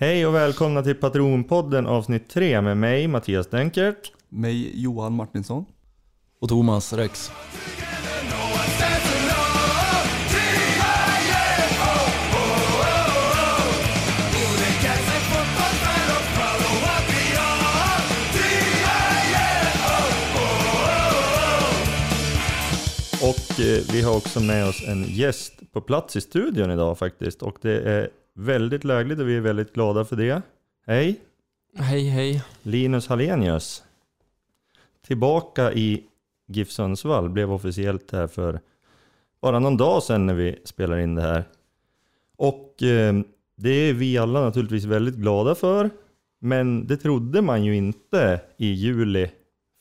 Hej och välkomna till Patronpodden avsnitt 3 med mig Mattias Denkert. Mig Johan Martinsson. Och Thomas Rex. Och eh, vi har också med oss en gäst på plats i studion idag faktiskt. Och det är väldigt lägligt och vi är väldigt glada för det. Hej! Hej hej. Linus Hallenius. Tillbaka i GIF Sundsvall, blev officiellt här för bara någon dag sedan när vi spelar in det här. Och eh, det är vi alla naturligtvis väldigt glada för. Men det trodde man ju inte i juli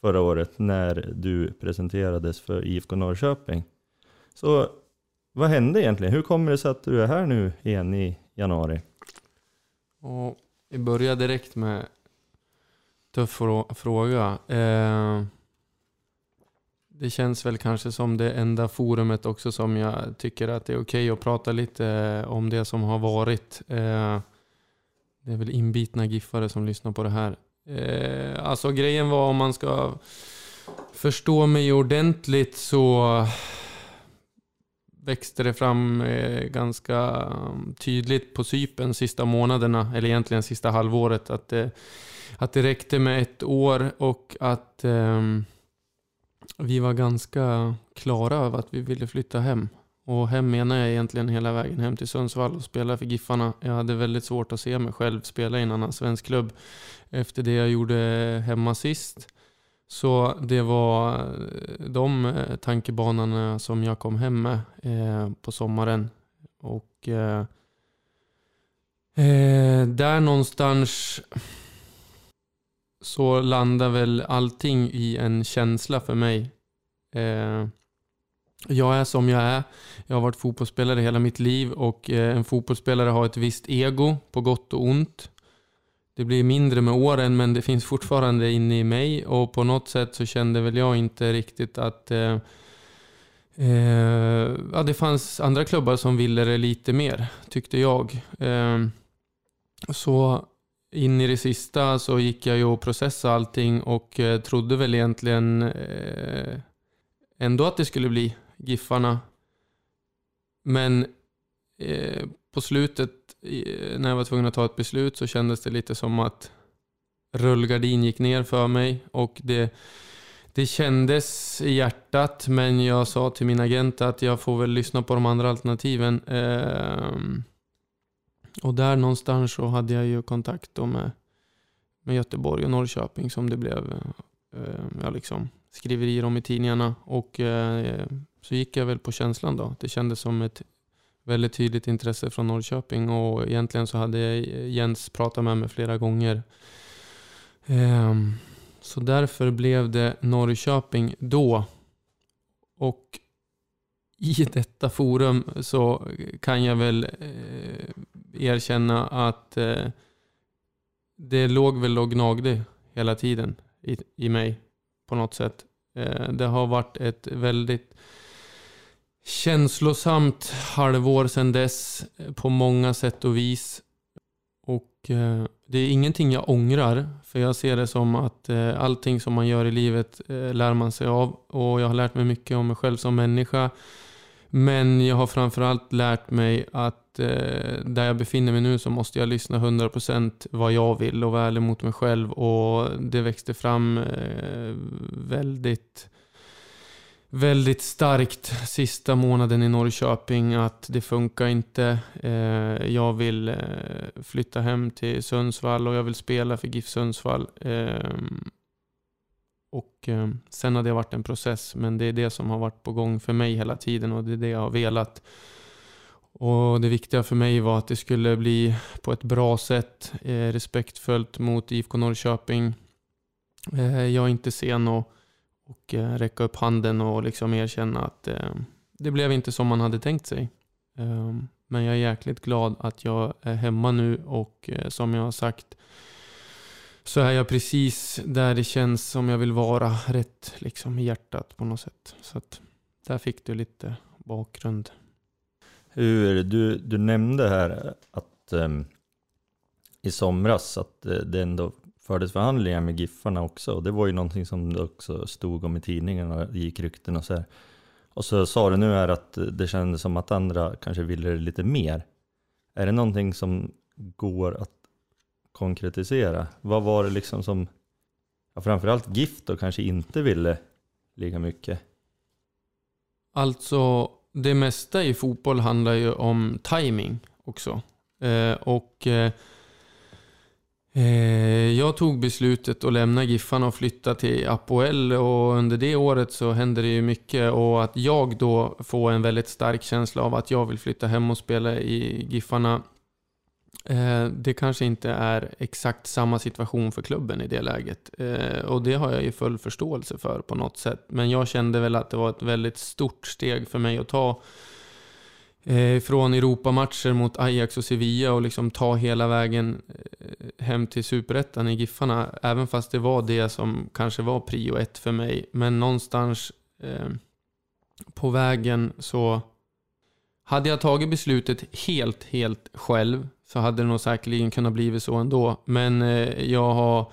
förra året när du presenterades för IFK Norrköping. Så vad hände egentligen? Hur kommer det sig att du är här nu igen i januari? Och vi börjar direkt med tuff fråga. Eh, det känns väl kanske som det enda forumet också som jag tycker att det är okej att prata lite eh, om det som har varit. Eh, det är väl inbitna giffare som lyssnar på det här. Eh, alltså grejen var om man ska förstå mig ordentligt så växte det fram eh, ganska mm, tydligt på Cypern sista månaderna, eller egentligen sista halvåret, att det, att det räckte med ett år och att um, vi var ganska klara över att vi ville flytta hem. Och hem menar jag egentligen hela vägen hem till Sundsvall och spela för Giffarna. Jag hade väldigt svårt att se mig själv spela i en annan svensk klubb efter det jag gjorde hemma sist. Så det var eh, de eh, tankebanorna som jag kom hem med eh, på sommaren. Och eh, eh, där någonstans så landar väl allting i en känsla för mig. Eh, jag är som jag är. Jag har varit fotbollsspelare hela mitt liv och en fotbollsspelare har ett visst ego på gott och ont. Det blir mindre med åren men det finns fortfarande inne i mig och på något sätt så kände väl jag inte riktigt att eh, eh, ja, det fanns andra klubbar som ville det lite mer, tyckte jag. Eh, så in i det sista så gick jag ju och processade allting och eh, trodde väl egentligen eh, ändå att det skulle bli Giffarna. Men eh, på slutet, när jag var tvungen att ta ett beslut, så kändes det lite som att rullgardin gick ner för mig. Och det, det kändes i hjärtat, men jag sa till min agent att jag får väl lyssna på de andra alternativen. Ehm, och där någonstans så hade jag ju kontakt då med, med Göteborg och Norrköping som det blev ehm, jag liksom, skriverier om i tidningarna. Och eh, så gick jag väl på känslan då. Det kändes som ett väldigt tydligt intresse från Norrköping och egentligen så hade Jens pratat med mig flera gånger. Ehm, så därför blev det Norrköping då. Och i detta forum så kan jag väl eh, erkänna att eh, det låg väl och gnagde hela tiden i, i mig på något sätt. Eh, det har varit ett väldigt känslosamt halvår sedan dess eh, på många sätt och vis. Och eh, det är ingenting jag ångrar, för jag ser det som att eh, allting som man gör i livet lär man sig av. Och jag har lärt mig mycket om mig själv som människa. Men jag har framförallt lärt mig att där jag befinner mig nu så måste jag lyssna 100% vad jag vill och vara ärlig mot mig själv. Och det växte fram eh, väldigt väldigt starkt sista månaden i Norrköping att det funkar inte. Eh, jag vill eh, flytta hem till Sundsvall och jag vill spela för GIF Sundsvall. Eh, och ehm, sen har det varit en process, men det är det som har varit på gång för mig hela tiden och det är det jag har velat. Och Det viktiga för mig var att det skulle bli på ett bra sätt, eh, respektfullt mot IFK Norrköping. Eh, jag är inte sen att och eh, räcka upp handen och liksom erkänna att eh, det blev inte som man hade tänkt sig. Eh, men jag är jäkligt glad att jag är hemma nu och eh, som jag har sagt så är jag precis där det känns som jag vill vara, rätt liksom i hjärtat på något sätt. Så att där fick du lite bakgrund. Hur, du, du nämnde här att um, i somras att eh, det ändå fördes förhandlingar med Giffarna också. Och det var ju någonting som det också stod om i tidningarna, och gick rykten och så här. Och så sa du nu här att det kändes som att andra kanske ville det lite mer. Är det någonting som går att konkretisera? Vad var det liksom som, ja, framförallt Gift då kanske inte ville lika mycket? Alltså, det mesta i fotboll handlar ju om timing också. Eh, och eh, Eh, jag tog beslutet att lämna Giffarna och flytta till Apoel och under det året så hände det ju mycket och att jag då får en väldigt stark känsla av att jag vill flytta hem och spela i Giffarna eh, det kanske inte är exakt samma situation för klubben i det läget. Eh, och det har jag ju full förståelse för på något sätt. Men jag kände väl att det var ett väldigt stort steg för mig att ta eh, från Europamatcher mot Ajax och Sevilla och liksom ta hela vägen eh, hem till superettan i Giffarna. Även fast det var det som kanske var prio ett för mig. Men någonstans eh, på vägen så hade jag tagit beslutet helt, helt själv så hade det nog säkerligen kunnat bli så ändå. Men eh, jag har,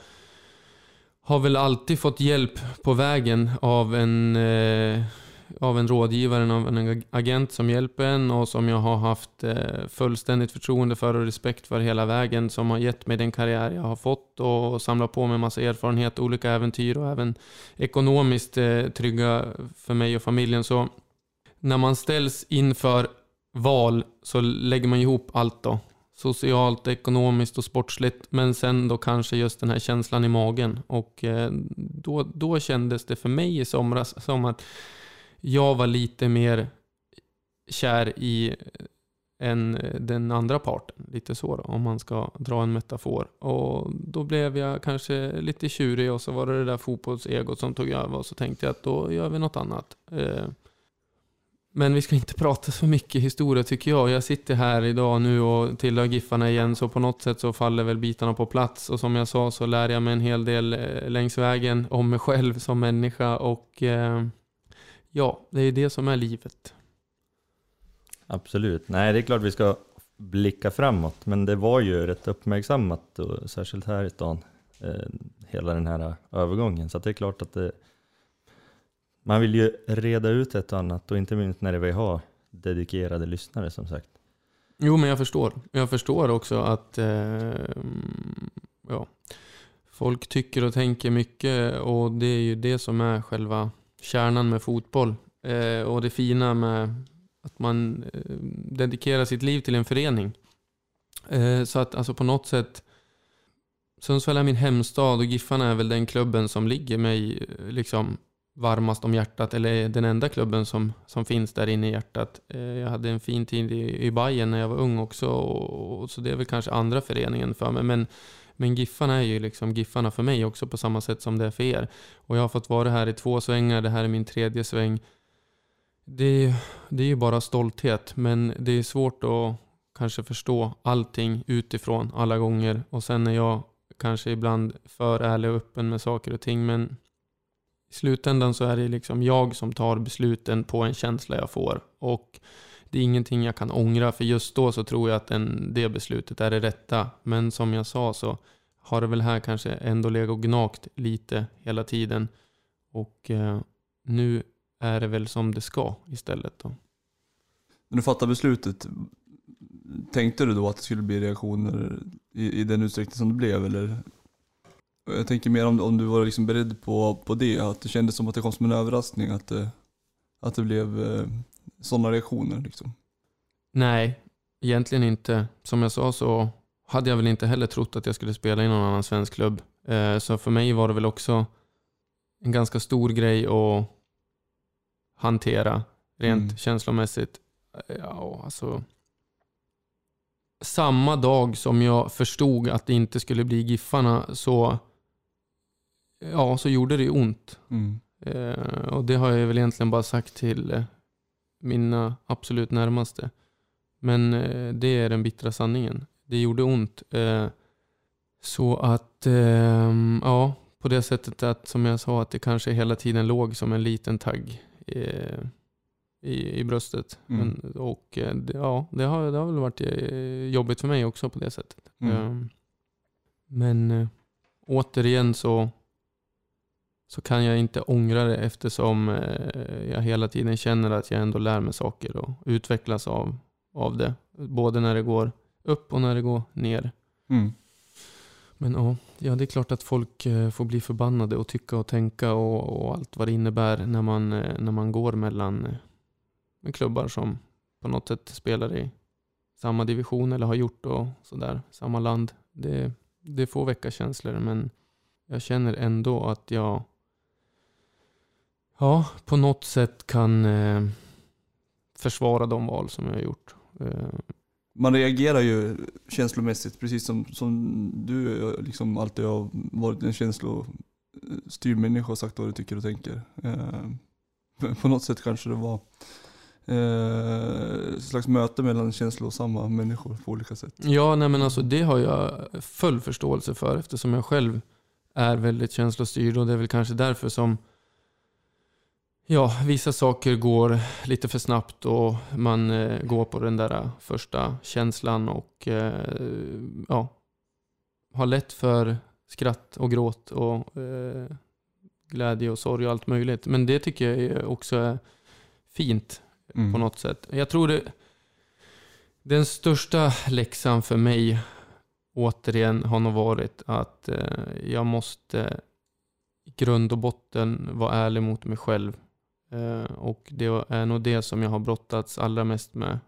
har väl alltid fått hjälp på vägen av en, eh, av en rådgivare, av en agent som hjälper en och som jag har haft eh, fullständigt förtroende för och respekt för hela vägen. Som har gett mig den karriär jag har fått och samlat på mig massa erfarenhet, olika äventyr och även ekonomiskt eh, trygga för mig och familjen. Så när man ställs inför val så lägger man ihop allt då socialt, ekonomiskt och sportsligt. Men sen då kanske just den här känslan i magen. Och eh, då, då kändes det för mig i somras som att jag var lite mer kär i eh, än eh, den andra parten. Lite så då, om man ska dra en metafor. Och då blev jag kanske lite tjurig och så var det det där fotbollsegot som tog över och så tänkte jag att då gör vi något annat. Eh, men vi ska inte prata så mycket historia tycker jag. Jag sitter här idag nu och tillhör Giffarna igen så på något sätt så faller väl bitarna på plats. Och som jag sa så lär jag mig en hel del längs vägen om mig själv som människa och eh, ja, det är det som är livet. Absolut. Nej, det är klart vi ska blicka framåt, men det var ju rätt uppmärksammat, och särskilt här i stan, eh, hela den här övergången. Så det är klart att det man vill ju reda ut ett och annat och inte minst när vi har dedikerade lyssnare som sagt. Jo, men jag förstår. Jag förstår också att eh, ja, folk tycker och tänker mycket och det är ju det som är själva kärnan med fotboll. Eh, och det fina med att man eh, dedikerar sitt liv till en förening. Eh, så att alltså på något sätt Sundsvall är min hemstad och Giffarna är väl den klubben som ligger mig eh, liksom varmast om hjärtat, eller den enda klubben som, som finns där inne i hjärtat. Eh, jag hade en fin tid i, i Bayern när jag var ung också, och, och, så det är väl kanske andra föreningen för mig. Men, men Giffarna är ju liksom Giffarna för mig också på samma sätt som det är för er. Och jag har fått vara här i två svängar, det här är min tredje sväng. Det, det är ju bara stolthet, men det är svårt att kanske förstå allting utifrån alla gånger. Och sen är jag kanske ibland för ärlig och öppen med saker och ting, men i slutändan så är det liksom jag som tar besluten på en känsla jag får. Och det är ingenting jag kan ångra, för just då så tror jag att den, det beslutet är det rätta. Men som jag sa så har det väl här kanske ändå legat och gnagt lite hela tiden. Och eh, nu är det väl som det ska istället. Då. När du fattade beslutet, tänkte du då att det skulle bli reaktioner i, i den utsträckning som det blev? Eller jag tänker mer om, om du var liksom beredd på, på det, att det kändes som att det kom som en överraskning att det, att det blev eh, sådana reaktioner. Liksom. Nej, egentligen inte. Som jag sa så hade jag väl inte heller trott att jag skulle spela i någon annan svensk klubb. Eh, så för mig var det väl också en ganska stor grej att hantera rent mm. känslomässigt. Ja, alltså, samma dag som jag förstod att det inte skulle bli Giffarna så ja, så gjorde det ont. Mm. Eh, och det har jag väl egentligen bara sagt till eh, mina absolut närmaste. Men eh, det är den bittra sanningen. Det gjorde ont. Eh, så att, ehm, ja, på det sättet att som jag sa, att det kanske hela tiden låg som en liten tagg eh, i, i bröstet. Mm. Men, och ja, det har, det har väl varit jobbigt för mig också på det sättet. Mm. Ehm, Men återigen så, så kan jag inte ångra det eftersom eh, jag hela tiden känner att jag ändå lär mig saker och utvecklas av, av det. Både när det går upp och när det går ner. Mm. Men ja, ja, det är klart att folk eh, får bli förbannade och tycka och tänka och, och allt vad det innebär när man, eh, när man går mellan klubbar som på något sätt spelar i samma division eller har gjort och sådär, samma land. Det, det får väcka känslor men jag känner ändå att jag ja, på något sätt kan eh, försvara de val som jag har gjort. Eh, Man reagerar ju känslomässigt precis som, som du liksom alltid har varit en känslostyrd människa och sagt vad du tycker och tänker. Eh, på något sätt kanske det var eh, slags möte mellan känslosamma människor på olika sätt. Ja, nej men alltså det har jag full förståelse för eftersom jag själv är väldigt känslostyrd och det är väl kanske därför som ja, vissa saker går lite för snabbt och man eh, går på den där första känslan och eh, ja, har lätt för skratt och gråt och eh, glädje och sorg och allt möjligt. Men det tycker jag också är fint Mm. på något sätt. Jag tror det, den största läxan för mig återigen har nog varit att eh, jag måste i grund och botten vara ärlig mot mig själv. Eh, och det är nog det som jag har brottats allra mest med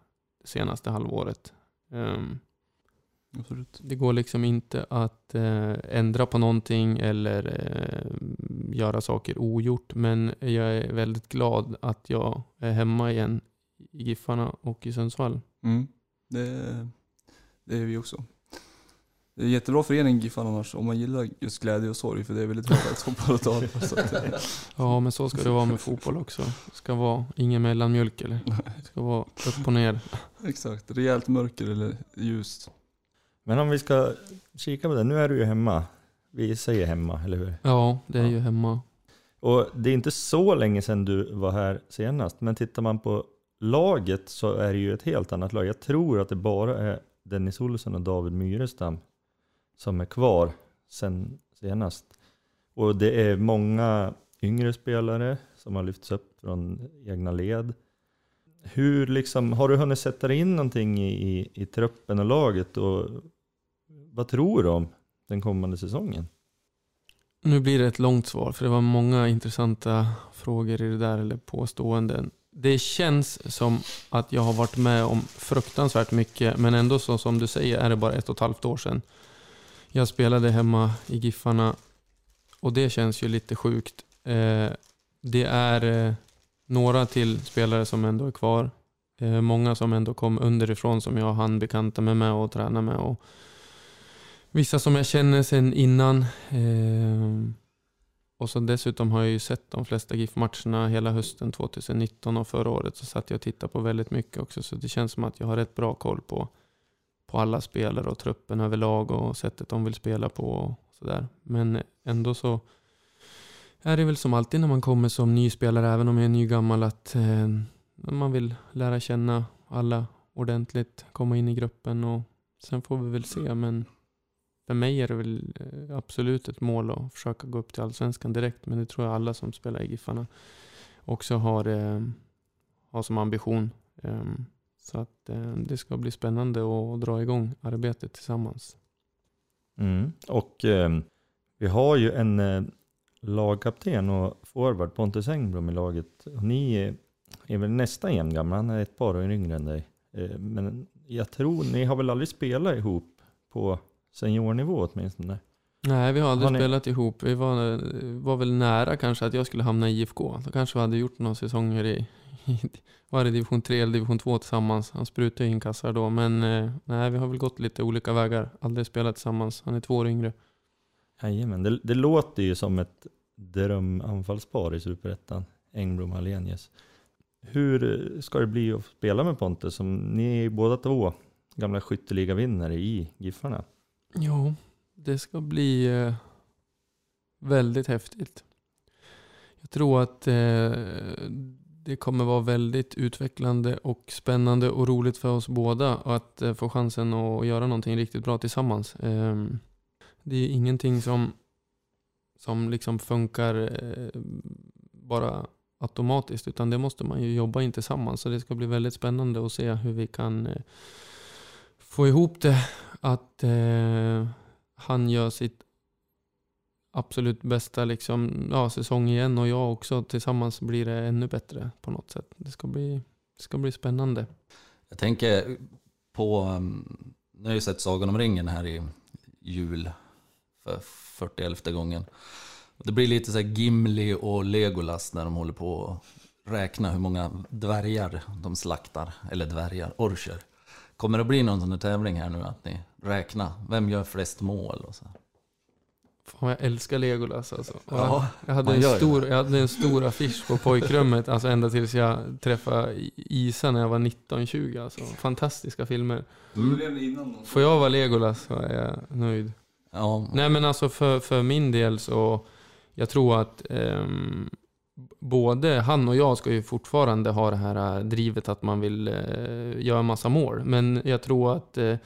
det senaste halvåret. Ehm, Absolut. det går liksom inte att eh, ändra på någonting eller eh, göra saker ogjort. Men jag är väldigt glad att jag är hemma igen i Giffarna och i Sundsvall. Mm. Det, det är vi också. Det är en jättebra förening Giffan annars om man gillar just glädje och sorg för det är väldigt bra att. Så att, eh, Ja, men så ska det vara med fotboll också. Det ska vara ingen mellanmjölk eller? Det ska vara upp och ner. exakt, rejält mörker eller ljust. Men om vi ska kika på det, nu är du ju hemma. Vi säger hemma, eller hur? Ja, det är ju hemma. Och det är inte så länge sedan du var här senast, men tittar man på laget så är det ju ett helt annat lag. Jag tror att det bara är Dennis Olsson och David Myrestam som är kvar sen senast. Och det är många yngre spelare som har lyfts upp från egna led. Hur liksom, har du hunnit sätta dig in någonting i, i, i truppen och laget och vad tror du om den kommande säsongen? Nu blir det ett långt svar för det var många intressanta frågor i det där eller påståenden. Det känns som att jag har varit med om fruktansvärt mycket men ändå så som du säger är det bara ett och ett halvt år sedan. Jag spelade hemma i Giffarna och det känns ju lite sjukt. Eh, det är eh, några till spelare som ändå är kvar. Eh, många som ändå kom underifrån som jag hann bekanta mig med och träna med. Och vissa som jag känner sedan innan. Eh, och så dessutom har jag ju sett de flesta GIF-matcherna hela hösten 2019 och förra året så satt jag och tittade på väldigt mycket också. Så det känns som att jag har rätt bra koll på, på alla spelare och truppen överlag och sättet de vill spela på och sådär. Men ändå så är det väl som alltid när man kommer som ny spelare, även om jag är ny gammal, att eh, man vill lära känna alla ordentligt, komma in i gruppen och sen får vi väl se. Men för mig är det väl eh, absolut ett mål att försöka gå upp till Allsvenskan direkt. Men det tror jag alla som spelar i Giffarna också har, eh, har som ambition. Eh, så att eh, det ska bli spännande att dra igång arbetet tillsammans. Mm. Och eh, vi har ju en eh, lagkapten och forward, Pontus Engblom i laget. Och ni eh, är väl nästan jämngamla, han är ett par år yngre än dig. Eh, men jag tror, ni har väl aldrig spelat ihop på seniornivå åtminstone? Nej, vi har aldrig Har ni- spelat ihop. Vi var, var väl nära kanske att jag skulle hamna i IFK. Då kanske vi hade gjort några säsonger i, i var det division 3 eller division 2 tillsammans. Han sprutade in kassar då. Men eh, nej, vi har väl gått lite olika vägar. Aldrig spelat tillsammans. Han är två år yngre. Jajamän, det, det låter ju som ett drömanfallspar i Superettan, Engblom och Alenius. Hur ska det bli att spela med Pontus? Som ni är ju båda två gamla skytteligavinnare i Giffarna. Jo, det ska bli eh, väldigt häftigt. Jag tror att eh, det kommer vara väldigt utvecklande och spännande och roligt för oss båda att eh, få chansen att göra någonting riktigt bra tillsammans. Ehm, det är ingenting som, som liksom funkar eh, bara automatiskt utan det måste man ju jobba in tillsammans. Så det ska bli väldigt spännande att se hur vi kan eh, få ihop det. Att han gör sitt absolut bästa liksom, ja, säsong igen och jag också. Tillsammans blir det ännu bättre på något sätt. Det ska bli, det ska bli spännande. Jag tänker på, mm, nu har jag ju sett Sagan om ringen här i jul för 41 gången. Det blir lite så här Gimli och Legolas när de håller på att räkna hur många dvärgar de slaktar, eller dvärgar, orcher. Kommer det att bli någon sån här tävling här nu att ni räknar, vem gör flest mål och så? Fan, jag älskar Legolas alltså. Och Ja, jag, hade en stor, jag hade en stor affisch på pojkrummet, alltså ända tills jag träffade Isa när jag var 19-20. Alltså. Fantastiska filmer. Mm. Får jag vara Legolas så är jag nöjd. Ja, Nej men alltså för, för min del så, jag tror att ehm, både han och jag ska ju fortfarande ha det här drivet att man vill eh, göra massa mål. Men jag tror att eh,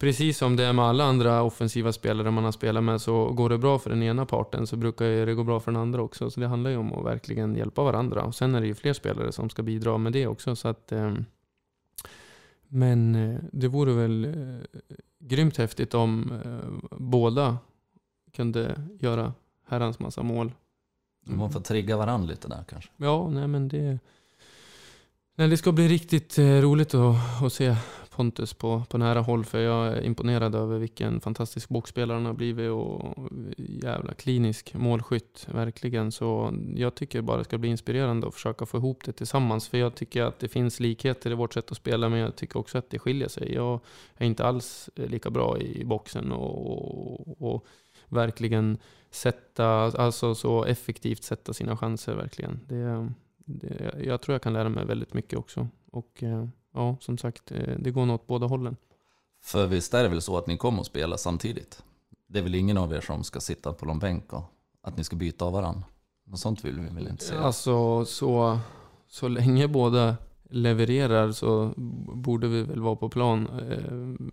precis som det är med alla andra offensiva spelare man har spelat med så går det bra för den ena parten så brukar det gå bra för den andra också. Så det handlar ju om att verkligen hjälpa varandra. Och sen är det ju fler spelare som ska bidra med det också. Så att, ehm, men eh, det vore väl eh, grymt häftigt om eh, båda kunde göra herrans massa mål. man får trigga varandra lite där kanske. Ja, nej men det... Nej, det ska bli riktigt eh, roligt att, att se Pontus på, på nära håll för jag är imponerad över vilken fantastisk boxspelare han har blivit och jävla klinisk målskytt verkligen. Så jag tycker bara det ska bli inspirerande att försöka få ihop det tillsammans för jag tycker att det finns likheter i vårt sätt att spela men jag tycker också att det skiljer sig. Jag är inte alls lika bra i boxen och, och, och verkligen sätta, alltså så effektivt sätta sina chanser verkligen. Det, det, jag tror jag kan lära mig väldigt mycket också. Och eh, ja, som sagt, eh, det går nog åt båda hållen. För visst är det väl så att ni kommer att spela samtidigt? Det är väl ingen av er som ska sitta på någon bänk och att ni ska byta av varandra? Något sånt vill vi väl inte se? Alltså, så, så länge båda levererar så borde vi väl vara på plan. Eh,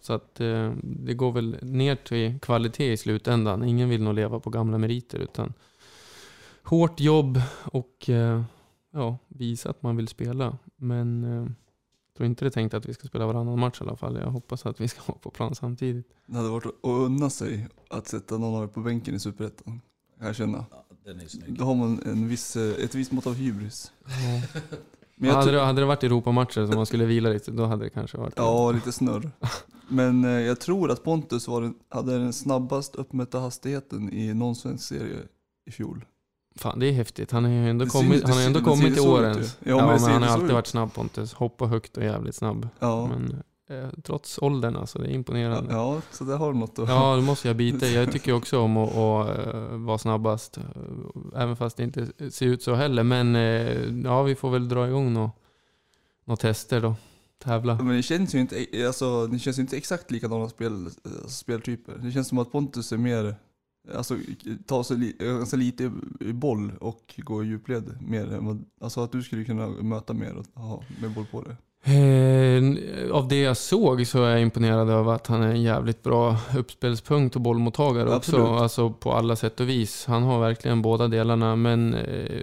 Så att eh, det går väl ner till kvalitet i slutändan. Ingen vill nog leva på gamla meriter utan hårt jobb och ja, visa att man vill spela. Men jag tror inte det är tänkt att vi ska spela varannan match i alla fall. Jag hoppas att vi ska vara på plan samtidigt. Det hade varit att unna sig att sätta någon av er på bänken i Superettan. Kan jag känna. Ja, den är snygg. Då har man en viss, eh, ett visst mått av hybris. Men jag hade, det, hade det varit Europamatcher som man skulle vila lite, då hade det kanske varit Ja, lite snurr. Men eh, jag tror att Pontus var den, hade den snabbast uppmätta hastigheten i någon svensk serie i fjol. Fan, det är häftigt. Han har ju ändå Det kommit, det han har ändå det kommit till ju. Ja, Ja, men det han har alltid ut. varit snabb Pontus. Hoppa högt och jävligt snabb. Ja, Men eh, trots åldern alltså, det är imponerande. Ja. så det har något att... Ja, då måste jag bita. Jag tycker också om att, att eh, vara snabbast. eh, Även fast det inte ser ut så heller. Men eh, ja, vi får väl dra igång några nå tester då. Tävla. Men det känns ju inte, alltså, det känns inte exakt likadana spel, eh, speltyper. Det känns som att Pontus är mer, alltså ta sig ganska lite i- boll och gå i djupled mer alltså att du skulle kunna möta mer och ha med boll på dig. Eh, av det jag såg så är jag imponerad över att han är en jävligt bra uppspelspunkt och bollmottagare Absolut. också. Alltså på alla sätt och vis. Han har verkligen båda delarna. Men eh,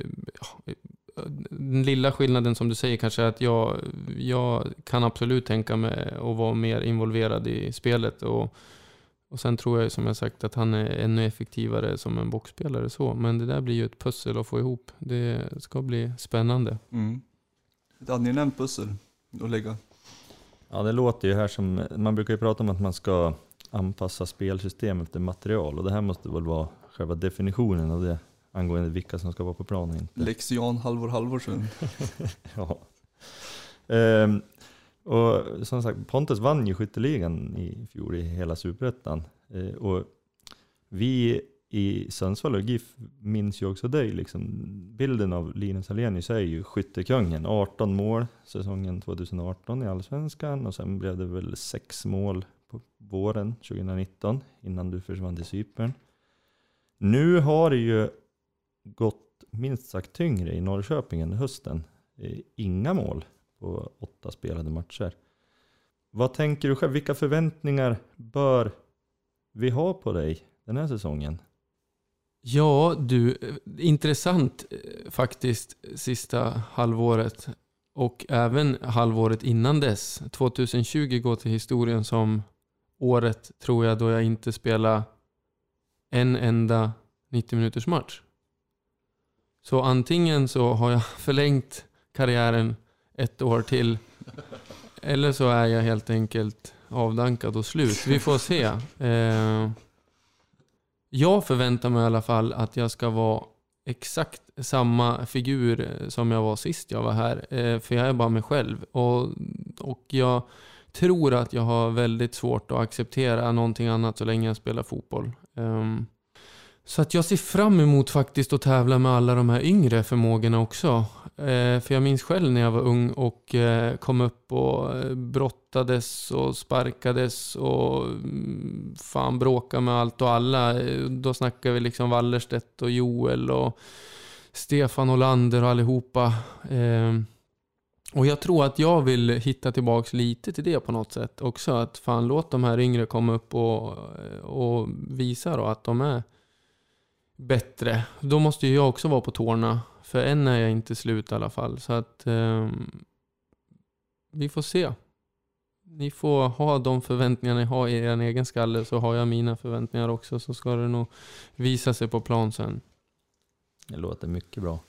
den lilla skillnaden som du säger kanske är att jag, jag kan absolut tänka mig att vara mer involverad i spelet. Och, och sen tror jag som jag sagt att han är ännu effektivare som en boxspelare. Så. Men det där blir ju ett pussel att få ihop. Det ska bli spännande. Mm. Ett angenämt pussel att lägga. Ja, det låter ju här som, man brukar ju prata om att man ska anpassa spelsystem efter material och det här måste väl vara själva definitionen av det angående vilka som ska vara på planen. Lex Jan Halvor Halvorsen. Ja. Ehm, och som sagt, Pontus vann ju skytteligan i fjol i hela superettan. Eh, och vi i Sundsvall och GIF minns ju också dig. Liksom. Bilden av Linus Hallenius är ju skyttekungen. 18 mål säsongen 2018 i Allsvenskan och sen blev det väl sex mål på våren 2019 innan du försvann till Cypern. Nu har det ju gått minst sagt tyngre i Norrköping under hösten. Eh, inga mål på åtta spelade matcher. Vad tänker du själv? Vilka förväntningar bör vi ha på dig den här säsongen? Ja, du, intressant eh, faktiskt sista halvåret och även halvåret innan dess. 2020 går till historien som året, tror jag, då jag inte spelade en enda 90 minuters match. Så antingen så har jag förlängt karriären ett år till eller så är jag helt enkelt avdankad och slut. Vi får se. Eh, jag förväntar mig i alla fall att jag ska vara exakt samma figur som jag var sist jag var här. Eh, för jag är bara mig själv. Och, och jag tror att jag har väldigt svårt att acceptera någonting annat så länge jag spelar fotboll. Eh, så att jag ser fram emot faktiskt att tävla med alla de här yngre förmågorna också. Eh, för jag minns själv när jag var ung och eh, kom upp och eh, brottades och sparkades och mm, fan bråkade med allt och alla. Då snackade vi liksom Wallerstedt och Joel och Stefan Olander och allihopa. Eh, och jag tror att jag vill hitta tillbaks lite till det på något sätt också. Att fan låt de här yngre komma upp och, eh, och visa då att de är bättre. Då måste ju jag också vara på tårna. För än är jag inte slut i alla fall. Så att eh, vi får se. Ni får ha de förväntningar ni har i er egen skalle så har jag mina förväntningar också. Så ska det nog visa sig på plan sen. Det låter mycket bra.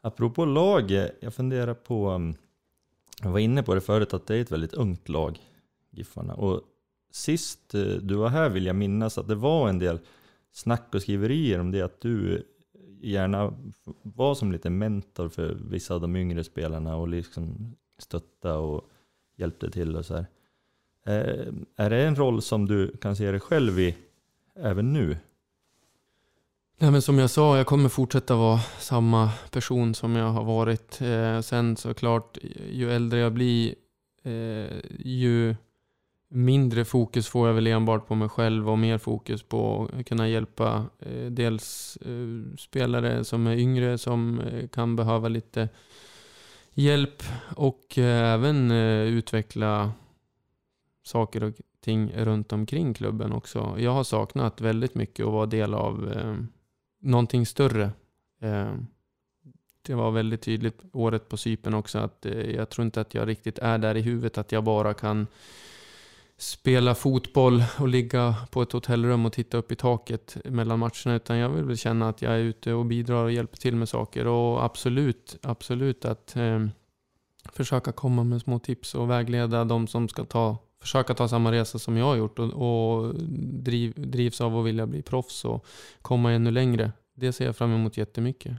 Apropå lag, jag funderar på, ehm, jag var inne på det förut, att det är ett väldigt ungt lag, Giffarna. Och sist eh, du var här vill jag minnas att det var en del snack och skriverier om det, att du gärna var som lite mentor för vissa av de yngre spelarna och liksom stötta och hjälpte till och så här. Eh, är det en roll som du kan se dig själv i även nu? Nej, men som jag sa, jag kommer fortsätta vara samma person som jag har varit. Eh, sen såklart, ju äldre jag blir, eh, ju mindre fokus får jag väl enbart på mig själv och mer fokus på att kunna hjälpa eh, dels eh, spelare som är yngre som eh, kan behöva lite hjälp och eh, även eh, utveckla saker och ting runt omkring klubben också. Jag har saknat väldigt mycket att vara del av eh, någonting större. Eh, det var väldigt tydligt året på Sypen också att eh, jag tror inte att jag riktigt är där i huvudet att jag bara kan spela fotboll och ligga på ett hotellrum och titta upp i taket mellan matcherna. Utan jag vill väl känna att jag är ute och bidrar och hjälper till med saker. Och absolut, absolut att eh, försöka komma med små tips och vägleda de som ska ta, försöka ta samma resa som jag har gjort och, och driv, drivs av att vilja bli proffs och komma ännu längre. Det ser jag fram emot jättemycket.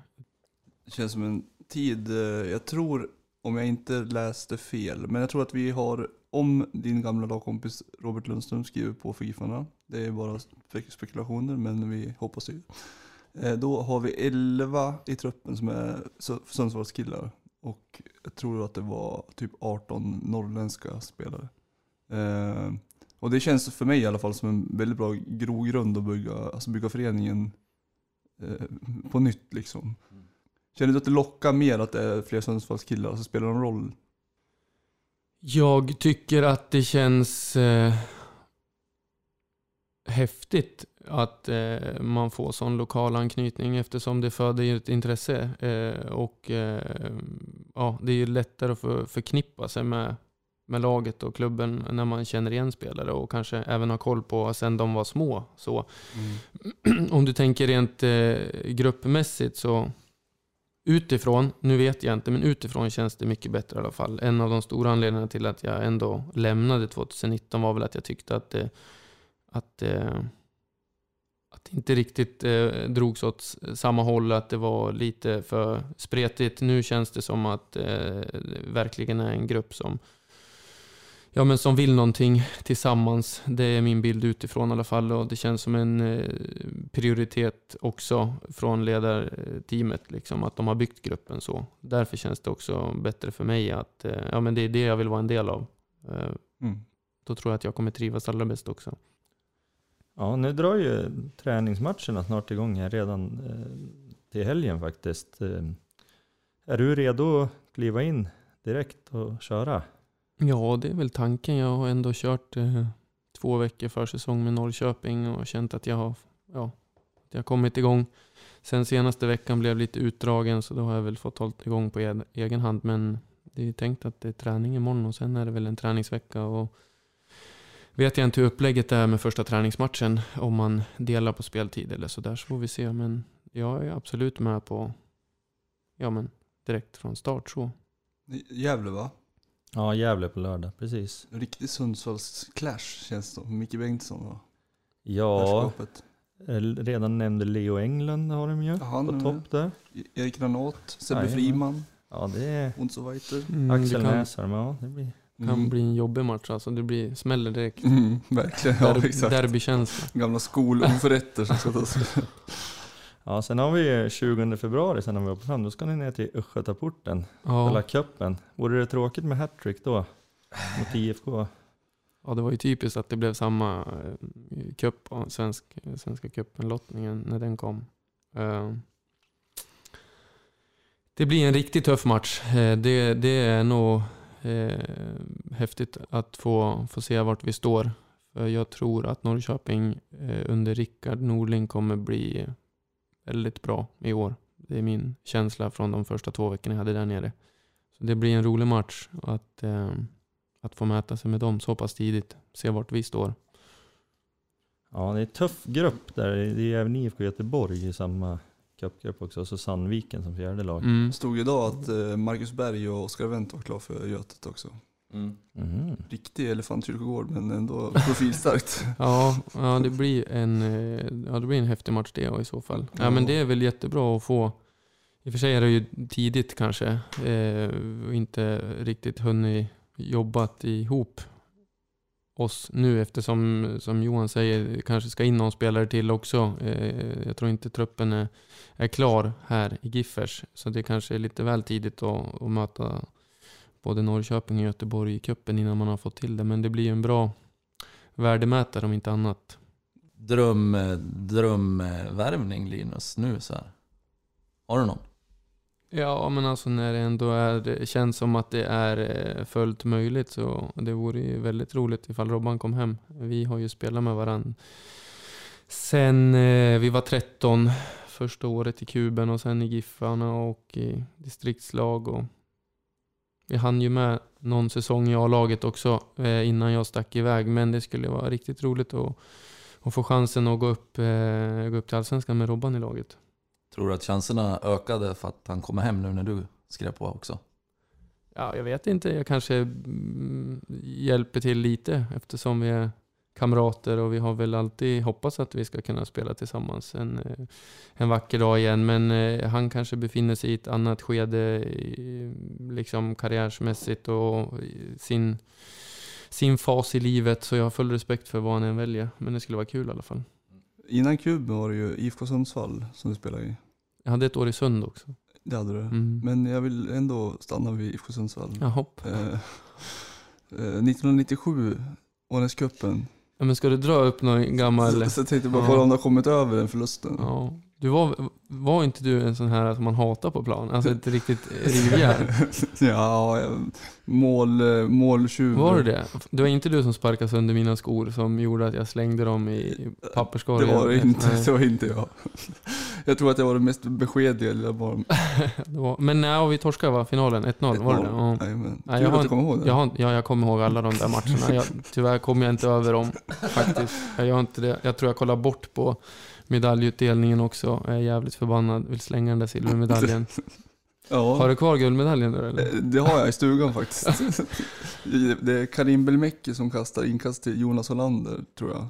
Det känns som en tid, eh, jag tror, om jag inte läste fel, men jag tror att vi har om din gamla lagkompis Robert Lundström skriver på för Giffarna. Det är bara spekulationer men vi hoppas ju. Eh, då har vi 11 i truppen som är Sundsvallskillar. Och jag tror att det var typ 18 norrländska spelare. Eh, och det känns för mig i alla fall som en väldigt bra grogrund att bygga, alltså bygga föreningen eh, på nytt liksom. Känner du att det lockar mer att det är fler Sundsvallskillar? Alltså spelar det någon roll jag tycker att det känns eh, häftigt att eh, man får sån lokal anknytning eftersom det föder ett intresse. Eh, och eh, ja, Det är lättare att för, förknippa sig med, med laget och klubben när man känner igen spelare och kanske även har koll på sen de var små. Så, mm. Om du tänker rent eh, gruppmässigt så Utifrån, nu vet jag inte, men utifrån känns det mycket bättre i alla fall. En av de stora anledningarna till att jag ändå lämnade 2019 var väl att jag tyckte att det, att, eh, att det inte riktigt eh, drogs åt samma håll, att det var lite för spretigt. Nu känns det som att det verkligen är en grupp som ja, men som vill någonting tillsammans. Det är min bild utifrån i alla fall och det känns som en eh, prioritet också från ledarteamet, liksom, att de har byggt gruppen så. Därför känns det också bättre för mig att eh, ja, men det är det jag vill vara en del av. Eh, mm. Då tror jag att jag kommer trivas allra bäst också. Ja, nu drar ju träningsmatcherna snart igång här redan till helgen faktiskt. Är du redo att kliva in direkt och köra? Ja, det är väl tanken. Jag har ändå kört eh, två veckor försäsong med Norrköping och känt att jag har, ja, att jag kommit igång. Sen senaste veckan blev lite utdragen så då har jag väl fått hållit igång på e egen hand. Men det är tänkt att det är träning imorgon och sen är det väl en träningsvecka. Och vet jag inte hur upplägget är med första träningsmatchen. Om man delar på speltid eller så där så får vi se. Men jag är absolut med på, ja men direkt från start så. Gävle va? Ja, Gävle på lördag, precis. En riktig Sundsvalls-clash känns det som. Micke Bengtsson va? Ja, eh, redan nämnde Leo Englund har de ju Ja, han på är med. topp där. Erik Granat, Sebbe Jajamän. Friman, Ja, det är so weiter. Mm, Axel det kan, Näsholm, ja det blir... kan Mm. bli en jobbig match alltså. Det blir smäller direkt. Mm, verkligen, ja Der, exakt. derbykänsla. Gamla skoloförrätter som ska tas. Ja, sen har vi 20 februari, sen har vi hoppat fram, då ska ni ner till Östgötaporten, Ja. spela cupen. Vore det tråkigt med hattrick då? Mot IFK? Ja, det var ju typiskt att det blev samma eh, cup, svensk, Svenska cupen-lottningen när den kom. Eh, Det blir en riktigt tuff match. Eh, Det, det är nog häftigt att få, få se vart vi står. För jag tror att Norrköping under Rickard Norling kommer bli väldigt bra i år. Det är min känsla från de första två veckorna jag hade där nere. Så det blir en rolig match att, eh, att få mäta sig med dem så pass tidigt. Se vart vi står. Ja, det är en tuff grupp där. Det är även IFK Göteborg i samma cupgrupp också, och så Sandviken som fjärde lag. Mm. Det stod idag att eh, Marcus Berg och Oskar Wendt var klar för Götet också. Mm. Mhm. Riktig elefantkyrkogård men ändå profilstarkt. Ja, ja, det blir en, eh, ja, det blir en häftig match det i så fall. Ja, men det är väl jättebra att få. I och för sig är det ju tidigt kanske. Eh, och inte riktigt hunnit jobbat ihop oss nu eftersom, som Johan säger, kanske ska in någon spelare till också. Eh, jag tror inte truppen är, är klar här i Giffers. Så det kanske är lite väl tidigt att, att möta både Norrköping och Göteborg i cupen innan man har fått till det. Men det blir en bra värdemätare om inte annat. Dröm, drömvärvning Linus, nu så här. Har du någon? Ja, men alltså när det ändå är, känns som att det är eh, fullt möjligt så det vore ju väldigt roligt ifall Robban kom hem. Vi har ju spelat med varandra sen eh, vi var 13, första året i Kuben och sen i Giffarna och i distriktslag. Och vi hann ju med någon säsong i A-laget också eh, innan jag stack iväg, men det skulle vara riktigt roligt att, att få chansen att gå upp, eh, gå upp till Allsvenskan med Robban i laget. Tror du att chanserna ökade för att han kommer hem nu när du skrev på också? Ja, jag vet inte. Jag kanske mm, hjälper till lite eftersom vi är kamrater och vi har väl alltid hoppats att vi ska kunna spela tillsammans en, eh, en vacker dag igen. Men eh, han kanske befinner sig i ett annat skede liksom karriärsmässigt och sin, sin fas i livet. Så jag har full respekt för vad han än väljer. Men det skulle vara kul i alla fall. Innan Kuben var det ju IFK Sundsvall som du spelade i. Jag hade ett år i Sund också. Det hade du. Mm. Men jag vill ändå stanna vid IFK Sundsvall. Jaha. Eh, eh, 1997, Ånäscupen. Ja, men ska du dra upp någon gammal... Så, så jag tänkte bara kolla om du har kommit över den förlusten. Ja. Du var, var inte du en sån här som man hatar på plan? Alltså ett riktigt rivjärn? ja, mål, måltjuv. Var det det? Det var inte du som sparkade sönder mina skor som gjorde att jag slängde dem i Det papperskorgen? var det inte, Nej. det var inte jag. Jag tror att jag var den mest beskedliga lilla barn. Det men nej, vi torskade va? Finalen? 1-0 var det det? Ja. Jajamän. Nej, jag har du kommer ihåg det. Jag, har, ja, jag kommer ihåg alla de där matcherna. Jag, tyvärr kommer jag inte över dem faktiskt. Jag gör inte det. Jag tror jag kollar bort på medaljutdelningen också. Jag är jävligt förbannad. Vill slänga den där silvermedaljen. ja. Har du kvar guldmedaljen där eller? Eh, Det har jag i stugan faktiskt. Det är Karim Belmecki som kastar inkast till Jonas Hollander, tror jag.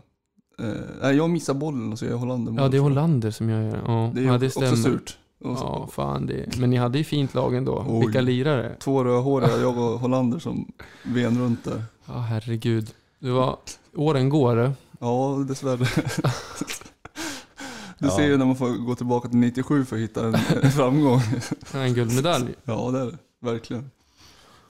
Eh, nej, jag missar bollen och så är jag Hollander mål, Ja, det är. Hollander som jag gör. Ja, Det är ja, det också surt. Ja, fan det. Men ni hade ju fint lag ändå. Oj. Vilka lirare. Två rödhåriga, jag och Hollander som ven runt där. Ja, herregud. Det var, åren går. Ja, dessvärre. Du Ja. ser ju när man får gå tillbaka till 97 för att hitta en, framgång. En guldmedalj. Ja, det är det. Verkligen.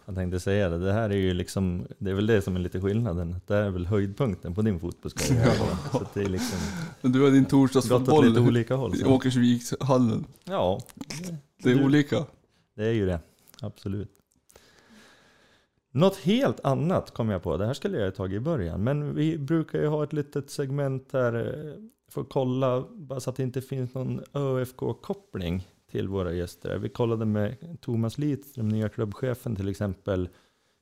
Jag tänkte säga det, det här är ju liksom, det är väl det som är lite skillnaden. Det här är väl höjdpunkten på din fotbollskarriär. Så att det är liksom du har din lite torsdagsfotboll olika håll. i. Åkersvikshallen. Ja, Det är Du- olika. det är ju det. Absolut. Något helt annat kom jag på. Det här skulle jag ha tagit i början. Men vi brukar ju ha ett litet segment där eh, för att kolla, bara så att det inte finns någon ÖFK-koppling till våra gäster. Vi kollade med Thomas Lidström, nya klubbchefen till exempel.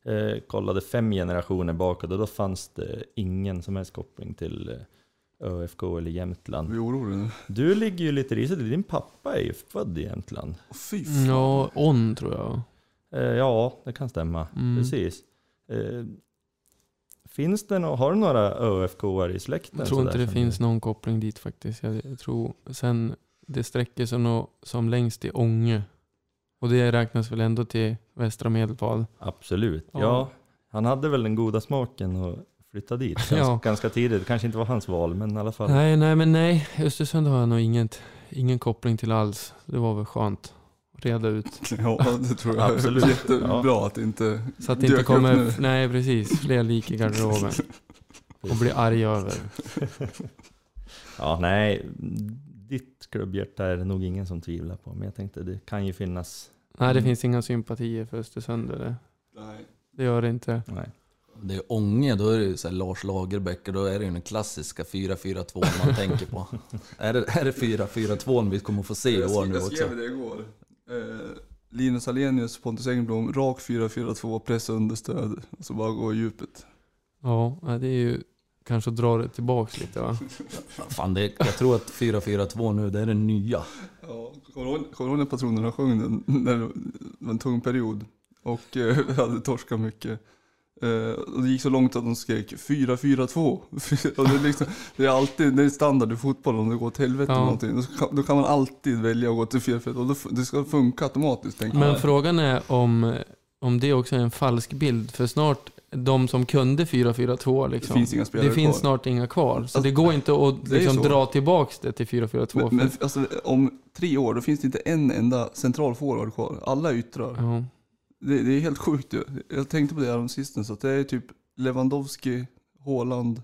Eh, kollade fem generationer bakåt och då fanns det ingen som helst koppling till eh, ÖFK eller Jämtland. Vi oroliga nu. Du ligger ju lite risigt Din pappa är ju född i Jämtland. Åh, fy fan. Ja, on tror jag. Eh, ja, det kan stämma. Mm. Precis. Eh, finns det no har du några ÖFK-are i släkten? Jag tror inte det finns någon koppling dit faktiskt. Jag, tror sen det sträcker sig nog som längst till Ånge. Och det räknas väl ändå till västra Medelpad. Absolut. Ja. Ja. han hade väl den goda smaken att flytta dit ganska, Ja. ganska tidigt. Det kanske inte var hans val, men i alla fall. Nej, nej, men nej. Östersund har jag nog inget, ingen koppling till alls. Det var väl skönt reda ut. Ja, det tror jag. Absolut. Jättebra Ja. att det inte Så att det inte kommer, nu. nej precis, fler lik i garderoben. Och bli arg över. Ja, nej. Ditt klubbhjärta är det nog ingen som tvivlar på. Men jag tänkte det kan ju finnas. Nej, det finns inga sympatier för Östersund. Det, Nej. det gör det inte. Nej. Det är Ånge, då är det ju så här Lars Lagerbäck och då är det ju den klassiska 4-4-2 man tänker på. Är det, är det 4-4-2 vi kommer få se i år nu jag också? skrev det igår. Eh, Linus Alenius, Pontus Engblom, rak 4-4-2, pressa understöd. Och så bara gå i djupet. Ja, det är ju kanske att dra det tillbaks lite va. Fan, det, jag tror att 4-4-2 nu, det är det nya. Ja, kommer du ihåg- kommer du ihåg när patronerna sjöng den? När det var en tung period. Och eh, vi hade torskat mycket. Eh, och det gick så långt att de skrek 4-4-2. och det, är liksom, det är alltid, det är standard i fotboll om det går åt helvete Ja. någonting. Då kan, då kan man alltid välja att gå till 4-4-2. Och då, det ska funka automatiskt Men jag. frågan är om, om det också är en falsk bild. För snart, de som kunde 4-4-2 Det liksom. finns inga spelare det finns kvar. snart inga kvar. Så Alltså, det går inte att det liksom dra tillbaks det till 4-4-2. Men, men alltså, om tre år då finns det inte en enda central forward kvar. Alla yttrar. ja. Det, det är helt sjukt ju. Jag tänkte på det här sistens, att det är typ Lewandowski, Haaland.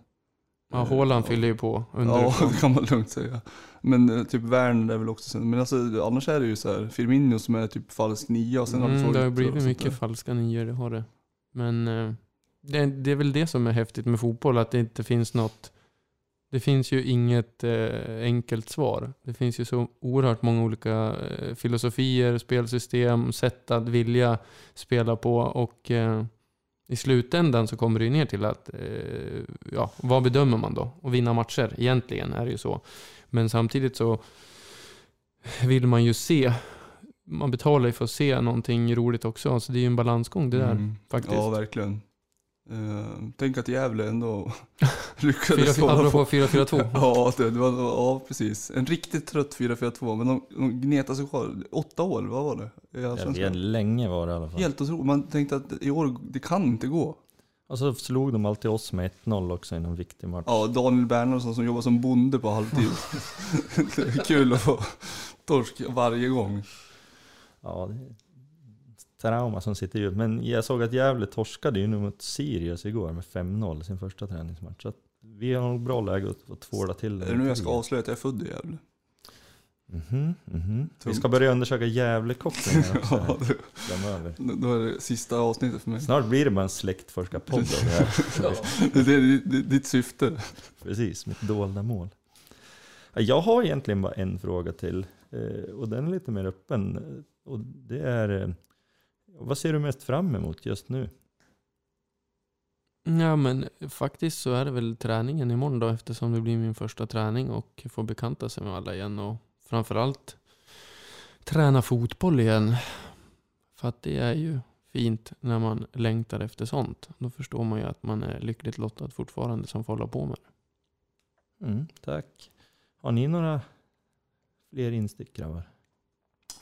ja, eh, Haaland fyller ju på Ja, underifrån. det kan man lugnt säga. Men eh, typ Werner är väl också sen. Men alltså annars är det ju så här Firmino som är typ falsk nia och sen har Mm, två det har blivit mycket falska nior, det har det. Men eh, det, det är väl det som är häftigt med fotboll, att det inte finns något... Det finns ju inget eh, enkelt svar. Det finns ju så oerhört många olika eh, filosofier, spelsystem, sätt att vilja spela på och eh, i slutändan så kommer det ju ner till att, eh, ja, vad bedömer man då? Och vinna matcher, egentligen är det ju så. Men samtidigt så vill man ju se man betalar ju för att se någonting roligt också. Så det är ju en balansgång det där. Mm. faktiskt. Ja, verkligen. Eh, tänk att Gävle ändå lyckades Fyra- hålla Apropå 4-4-2. Ja, det, det var, ja, precis. En riktigt trött 4-4-2, men de, de gnetade sig kvar. Åtta år, vad var det? I Ja, det länge var det i alla fall. Helt otroligt. Man tänkte att i år, det kan inte gå. Och så slog de alltid oss med 1-0 också i någon viktig match. Ja, Daniel Bernhardsson som jobbar som bonde på halvtid. det är kul att få torsk varje gång. Ja, det är trauma som sitter djupt. Men jag såg att Gävle torskade ju nu mot Sirius igår med 5-0 sin första träningsmatch. Så vi har nog bra läge att, tvåla till det. Är det nu jag ska avslöja att jag är född i Gävle? Mhm, mhm. Vi ska börja undersöka Gävle-kopplingar också Ja, framöver. då är det sista avsnittet för mig. Snart blir det bara en släktforskarpodd av det här. Det är ditt- syfte. Precis, mitt dolda mål. Ja, Jag har egentligen bara en fråga till eh, och den är lite mer öppen. Och det är, eh, vad ser du mest fram emot just nu? Ja men faktiskt så är det väl träningen imorgon då eftersom det blir min första träning och få bekanta sig med alla igen och framförallt träna fotboll igen. För att det är ju fint när man längtar efter sånt. Då förstår man ju att man är lyckligt lottad fortfarande som får hålla på med det. Mm, tack. Har ni några fler instick grabbar?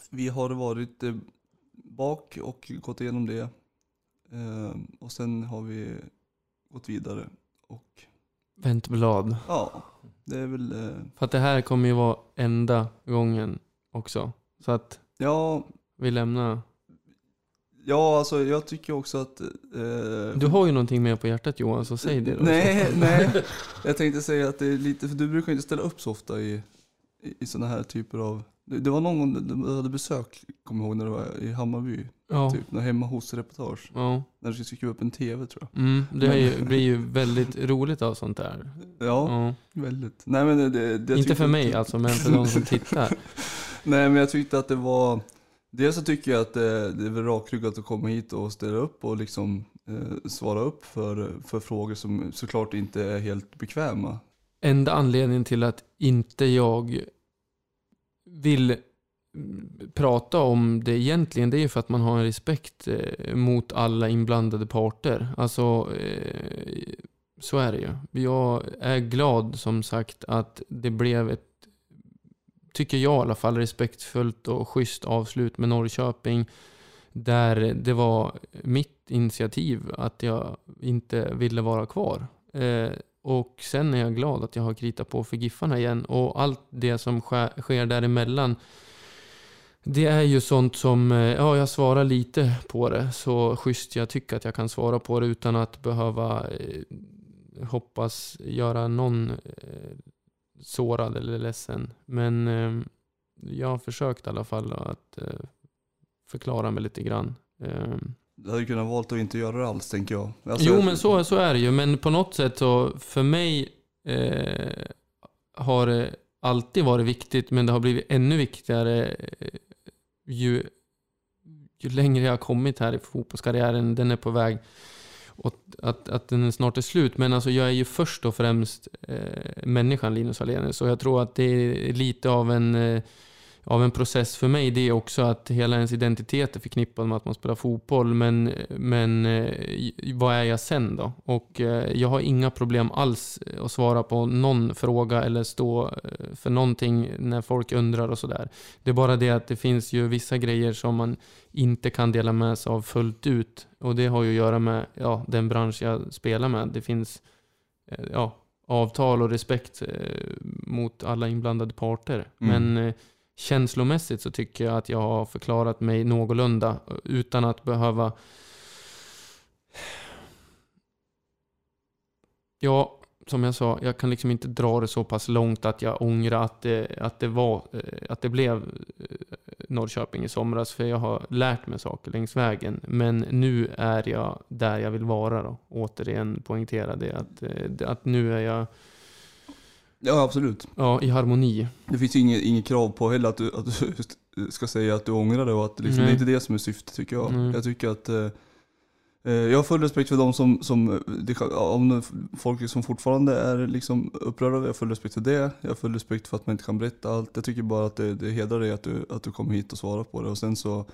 Vi har varit eh, bak och gått igenom det. Eh, och sen har vi gått vidare. Och Vänt blad. ja, det är väl... Eh, För att det här kommer ju vara enda gången också. Så att ja, vi lämnar. ja, alltså jag tycker också att... Eh, Du har ju någonting mer på hjärtat Johan, så säg det då. Nej, nej. Jag tänkte säga att det är lite, för du brukar inte ställa upp så ofta i, i, i sådana här typer av Det, det var någon gång du- hade besök, kommer jag ihåg, när du var i Hammarby. Ja. Typ, när hemma hos-reportage. ja. När du skulle skriva upp en tv tror jag. Mm, det ju, blir ju väldigt roligt av sånt där. Ja, Ja. väldigt. Nej, men det, det, Inte tyckte för mig alltså, men för de som tittar. Nej men jag tyckte att det var Dels så tycker jag att det, det är väl rakryggat att komma hit och ställa upp och liksom eh, svara upp för, för frågor som såklart inte är helt bekväma. Enda anledningen till att inte jag vill mm, prata om det egentligen, det är ju för att man har en respekt eh, mot alla inblandade parter. Alltså, eh, så är det ju. Jag är glad som sagt att det blev ett, tycker jag i alla fall, respektfullt och schysst avslut med Norrköping. Där det var mitt initiativ att jag inte ville vara kvar. Eh, och sen är jag glad att jag har kritat på för Giffarna igen. Och allt det som sker, sker däremellan. Det är ju sånt som, eh, ja jag svarar lite på det. Så schysst jag tycker att jag kan svara på det utan att behöva eh, hoppas göra någon eh, sårad eller ledsen. Men eh, jag har försökt i alla fall att eh, förklara mig lite grann. Ehm, du hade kunnat valt att inte göra det alls tänker jag. Alltså, jo, jag- men så, så är det ju. Men på något sätt så, för mig eh, har det alltid varit viktigt, men det har blivit ännu viktigare eh, ju, ju längre jag har kommit här i fotbollskarriären. Den är på väg åt att, att den snart är slut. Men alltså, jag är ju först och främst eh, människan Linus Hallenius. Och jag tror att det är lite av en eh, av en process för mig det är också att hela ens identitet är förknippad med att man spelar fotboll. Men, men eh, vad är jag sen då? Och eh, jag har inga problem alls att svara på någon fråga eller stå eh, för någonting när folk undrar och sådär. Det är bara det att det finns ju vissa grejer som man inte kan dela med sig av fullt ut. Och det har ju att göra med ja, den bransch jag spelar med. Det finns eh, ja, avtal och respekt eh, mot alla inblandade parter. Mm. Men eh, känslomässigt så tycker jag att jag har förklarat mig någorlunda eh, utan att behöva Ja, som jag sa, jag kan liksom inte dra det så pass långt att jag ångrar att det, att det, var, eh, att det blev eh, Norrköping i somras. För jag har lärt mig saker längs vägen. Men nu är jag där jag vill vara då. Återigen poängtera det. Att, att nu är jag Ja absolut. ja, i harmoni. Det finns ju inget, inget krav på heller att du, att du ska säga att du ångrar det och att liksom, det är inte det som är syftet tycker jag. Nej. Jag tycker att eh, eh, jag har full respekt för de som, som det, om folk som fortfarande är liksom upprörda, jag har full respekt för det. Jag har full respekt för att man inte kan berätta allt. Jag tycker bara att det, det hedrar dig att du, att du kom hit och svarar på det. Och sen så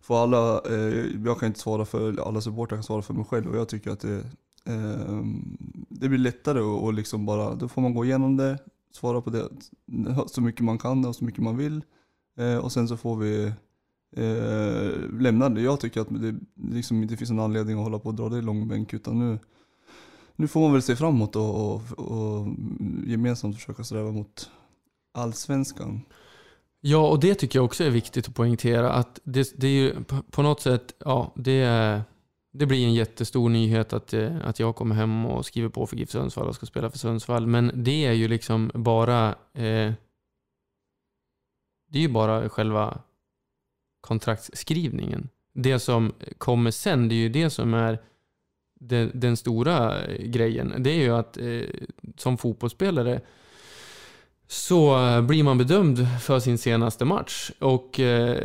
får alla, eh, jag kan inte svara för alla supportrar, jag kan svara för mig själv. Och jag tycker att det, Ehm, det blir lättare och, och liksom bara, då får man gå igenom det, svara på det så mycket man kan och så mycket man vill. Eh, och sen så får vi eh, lämna det. Jag tycker att det liksom inte finns någon anledning att hålla på och dra det i långbänk utan nu, nu får man väl se framåt och, och, och gemensamt försöka sträva mot allsvenskan. Ja, och det tycker jag också är viktigt att poängtera. Att det, det är ju på- på något sätt, ja, det, är, det blir en jättestor nyhet att, eh, att jag kommer hem och skriver på för GIF Sundsvall och ska spela för Sundsvall. Men det är ju liksom bara... Eh, det är ju bara själva kontraktsskrivningen. Det som kommer sen, det är ju det som är den, den stora eh, grejen. Det är ju att eh, som fotbollsspelare så eh, blir man bedömd för sin senaste match. Och eh,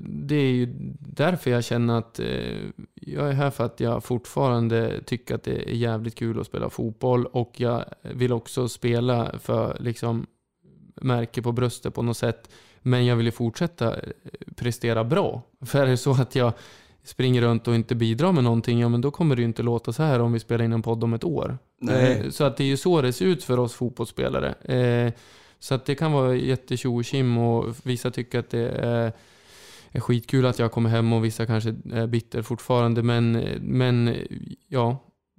det är ju därför jag känner att eh, jag är här för att jag fortfarande tycker att det är jävligt kul att spela fotboll. Och jag vill också spela för liksom märke på bröstet på något sätt. Men jag vill ju fortsätta eh, prestera bra. För är det så att jag springer runt och inte bidrar med någonting, ja men då kommer det ju inte låta så här om vi spelar in en podd om ett år. Nej. Eh, Så att det är ju så det ser ut för oss fotbollsspelare. Så att det kan vara jättetjo och tjim och vissa tycker att det är, är skitkul att jag kommer hem och vissa kanske är bitter fortfarande. Men, men ja,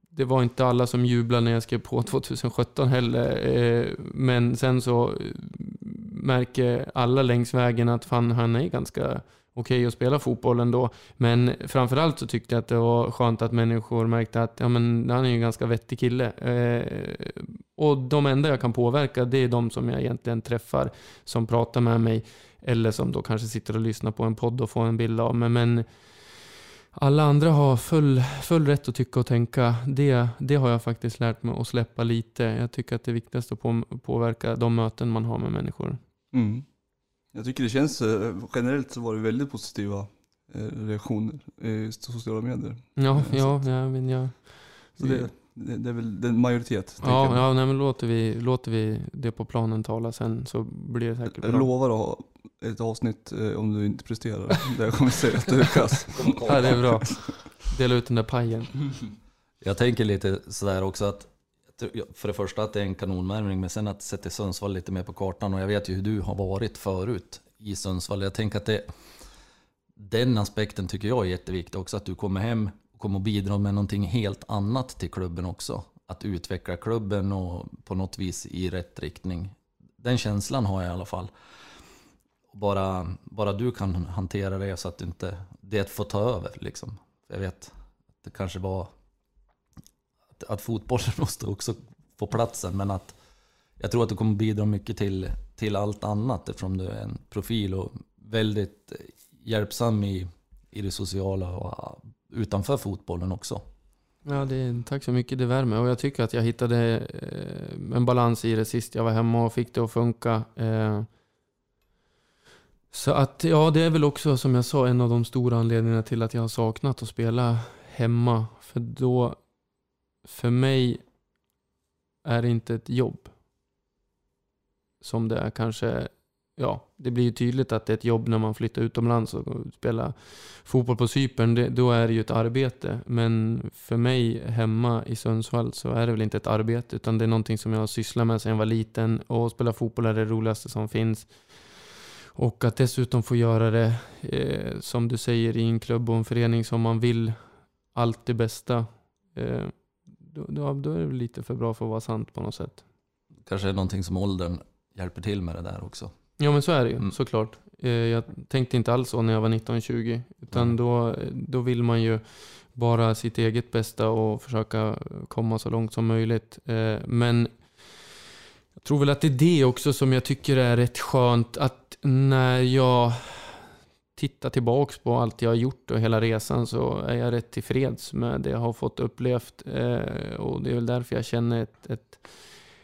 det var inte alla som jublade när jag skrev på 2017 heller. Eh, men sen så märker alla längs vägen att fan, han är ganska okej att spela fotboll ändå. Men framförallt så tyckte jag att det var skönt att människor märkte att ja, men, han är ju en ganska vettig kille. Eh, och de enda jag kan påverka det är de som jag egentligen träffar, som pratar med mig. Eller som då kanske sitter och lyssnar på en podd och får en bild av mig. Men alla andra har full, full rätt att tycka och tänka. Det, det har jag faktiskt lärt mig att släppa lite. Jag tycker att det är viktigast att på, påverka de möten man har med människor. Mm. Jag tycker det känns, eh, generellt så var det väldigt positiva eh, reaktioner i sociala medier. Ja, Eh, ja, ja, men jag... Så det, det, det är väl den majoritet. Ja, jag. ja nej, men låter vi, låter vi det på planen tala sen så blir det säkert Jag bra. lovar att ha ett avsnitt eh, om du inte presterar där jag kommer säga att du är kass. Ja, det är bra. Dela ut den där pajen. Jag tänker lite sådär också att för det första att det är en kanonvärmning, men sen att sätta Sundsvall lite mer på kartan och jag vet ju hur du har varit förut i Sundsvall. Jag tänker att det, den aspekten tycker jag är jätteviktig också att du kommer hem och kommer att bidra med någonting helt annat till klubben också. Att utveckla klubben och på något vis i rätt riktning. Den känslan har jag i alla fall. Bara, bara du kan hantera det så att inte det får ta över liksom. Jag vet att det kanske var att, att fotbollen måste också få platsen men att jag tror att du kommer bidra mycket till, till allt annat eftersom du är en profil och väldigt hjälpsam i, i det sociala och ah, utanför fotbollen också. Ja, det, tack så mycket, det värmer. Och jag tycker att jag hittade eh, en balans i det sist jag var hemma och fick det att funka. Eh, så att, ja, det är väl också som jag sa en av de stora anledningarna till att jag har saknat att spela hemma. För då, för mig är det inte ett jobb. Som det är kanske, ja, det blir ju tydligt att det är ett jobb när man flyttar utomlands och spelar fotboll på Cypern. Det, då är det ju ett arbete. Men för mig hemma i Sundsvall så är det väl inte ett arbete utan det är någonting som jag har sysslat med sedan jag var liten. Och spela fotboll är det roligaste som finns. Och att dessutom få göra det, eh, som du säger, i en klubb och en förening som man vill allt det bästa. Eh, då, då, då är det lite för bra för att vara sant på något sätt. Kanske är någonting som åldern hjälper till med det där också. Ja men så är det ju Mm. såklart. Eh, Jag tänkte inte alls så när jag var 19-20. Utan Mm. då, då vill man ju bara sitt eget bästa och försöka komma så långt som möjligt. Eh, Men jag tror väl att det är det också som jag tycker är rätt skönt. Att när jag tittar tillbaks på allt jag har gjort och hela resan så är jag rätt tillfreds med det jag har fått upplevt. Eh, Och det är väl därför jag känner ett, ett,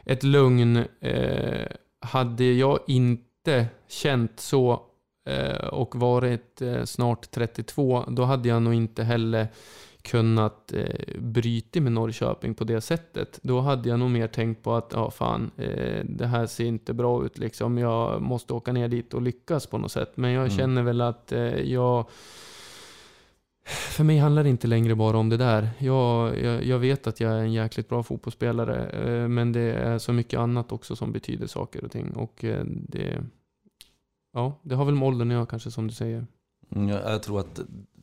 ett lugn. Eh, Hade jag inte känt så eh, och varit eh, snart 32, då hade jag nog inte heller kunnat eh, bryta med Norrköping på det sättet. Då hade jag nog mer tänkt på att, ja fan, eh, det här ser inte bra ut liksom. Jag måste åka ner dit och lyckas på något sätt. Men jag Mm. känner väl att eh, jag... För mig handlar det inte längre bara om det där. Jag, jag, jag vet att jag är en jäkligt bra fotbollsspelare, eh, men det är så mycket annat också som betyder saker och ting. Och eh, det... Ja, det har väl med åldern att göra kanske som du säger. Mm, Jag, jag tror att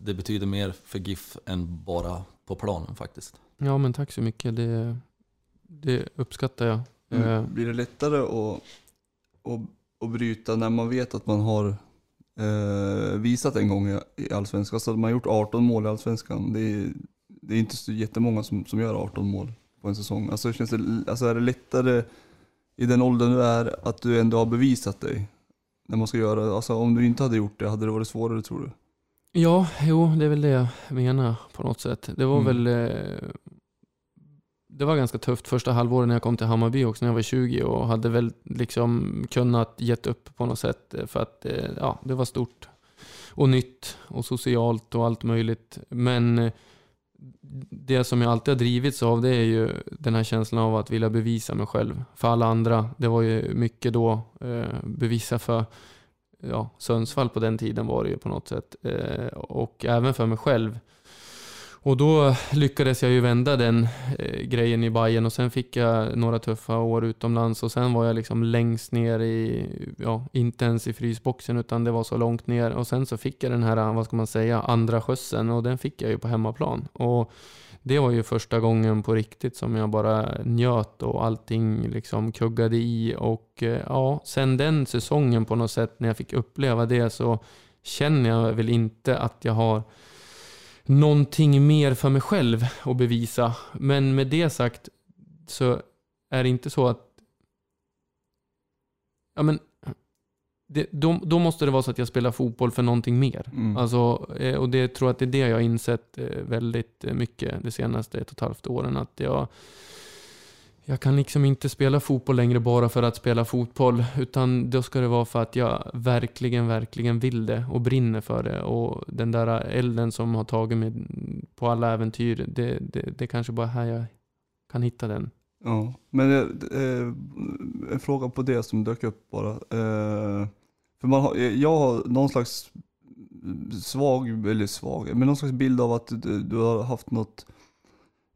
det betyder mer för GIF än bara på planen faktiskt. Ja, men tack så mycket. Det, det uppskattar jag. Eh, Mm. Blir det lättare att, att, att bryta när man vet att man har eh, visat en gång i, Allsvenskan? Alltså man har gjort 18 mål i Allsvenskan. Det är, det är inte så jättemånga som, som gör 18 mål på en säsong. Alltså, känns det, alltså är det lättare i den åldern du är att du ändå har bevisat dig? När man ska göra, alltså om du inte hade gjort det, hade det varit svårare tror du? Ja, jo, det är väl det jag menar på något sätt. Det var Mm. väl... Eh, det var ganska tufft första halvåret när jag kom till Hammarby också när jag var 20 och hade väl liksom kunnat gett upp på något sätt eh, för att eh, ja, det var stort och nytt och socialt och allt möjligt. Men det som jag alltid har drivits av det är ju den här känslan av att vilja bevisa mig själv för alla andra. Det var ju mycket då bevisa för ja, Sundsvall på den tiden var det ju på något sätt. Eh, och även för mig själv. Och då lyckades jag ju vända den eh, grejen i Bayern och sen fick jag några tuffa år utomlands och sen var jag liksom längst ner i, ja, inte ens i frysboxen utan det var så långt ner och sen så fick jag den här, vad ska man säga, andra skjutsen och den fick jag ju på hemmaplan. Och det var ju första gången på riktigt som jag bara njöt och allting liksom kuggade i och eh, ja, sen den säsongen på något sätt när jag fick uppleva det så känner jag väl inte att jag har någonting mer för mig själv att bevisa. Men med det sagt så är det inte så att... Ja, men det, då, då måste det vara så att jag spelar fotboll för någonting mer. Mm. Alltså, eh, och det tror jag att det är det jag har insett eh, väldigt eh, mycket de senaste ett och ett halvt åren. Att jag, jag kan liksom inte spela fotboll längre bara för att spela fotboll. Utan då ska det vara för att jag verkligen, verkligen vill det och brinner för det. Och den där elden som har tagit mig på alla äventyr, det, det, det kanske bara är här jag kan hitta den. Ja, men eh, eh, en fråga på det som dök upp bara. Eh, för man har, jag har någon slags svag, eller svag, men någon slags bild av att du, du har haft något,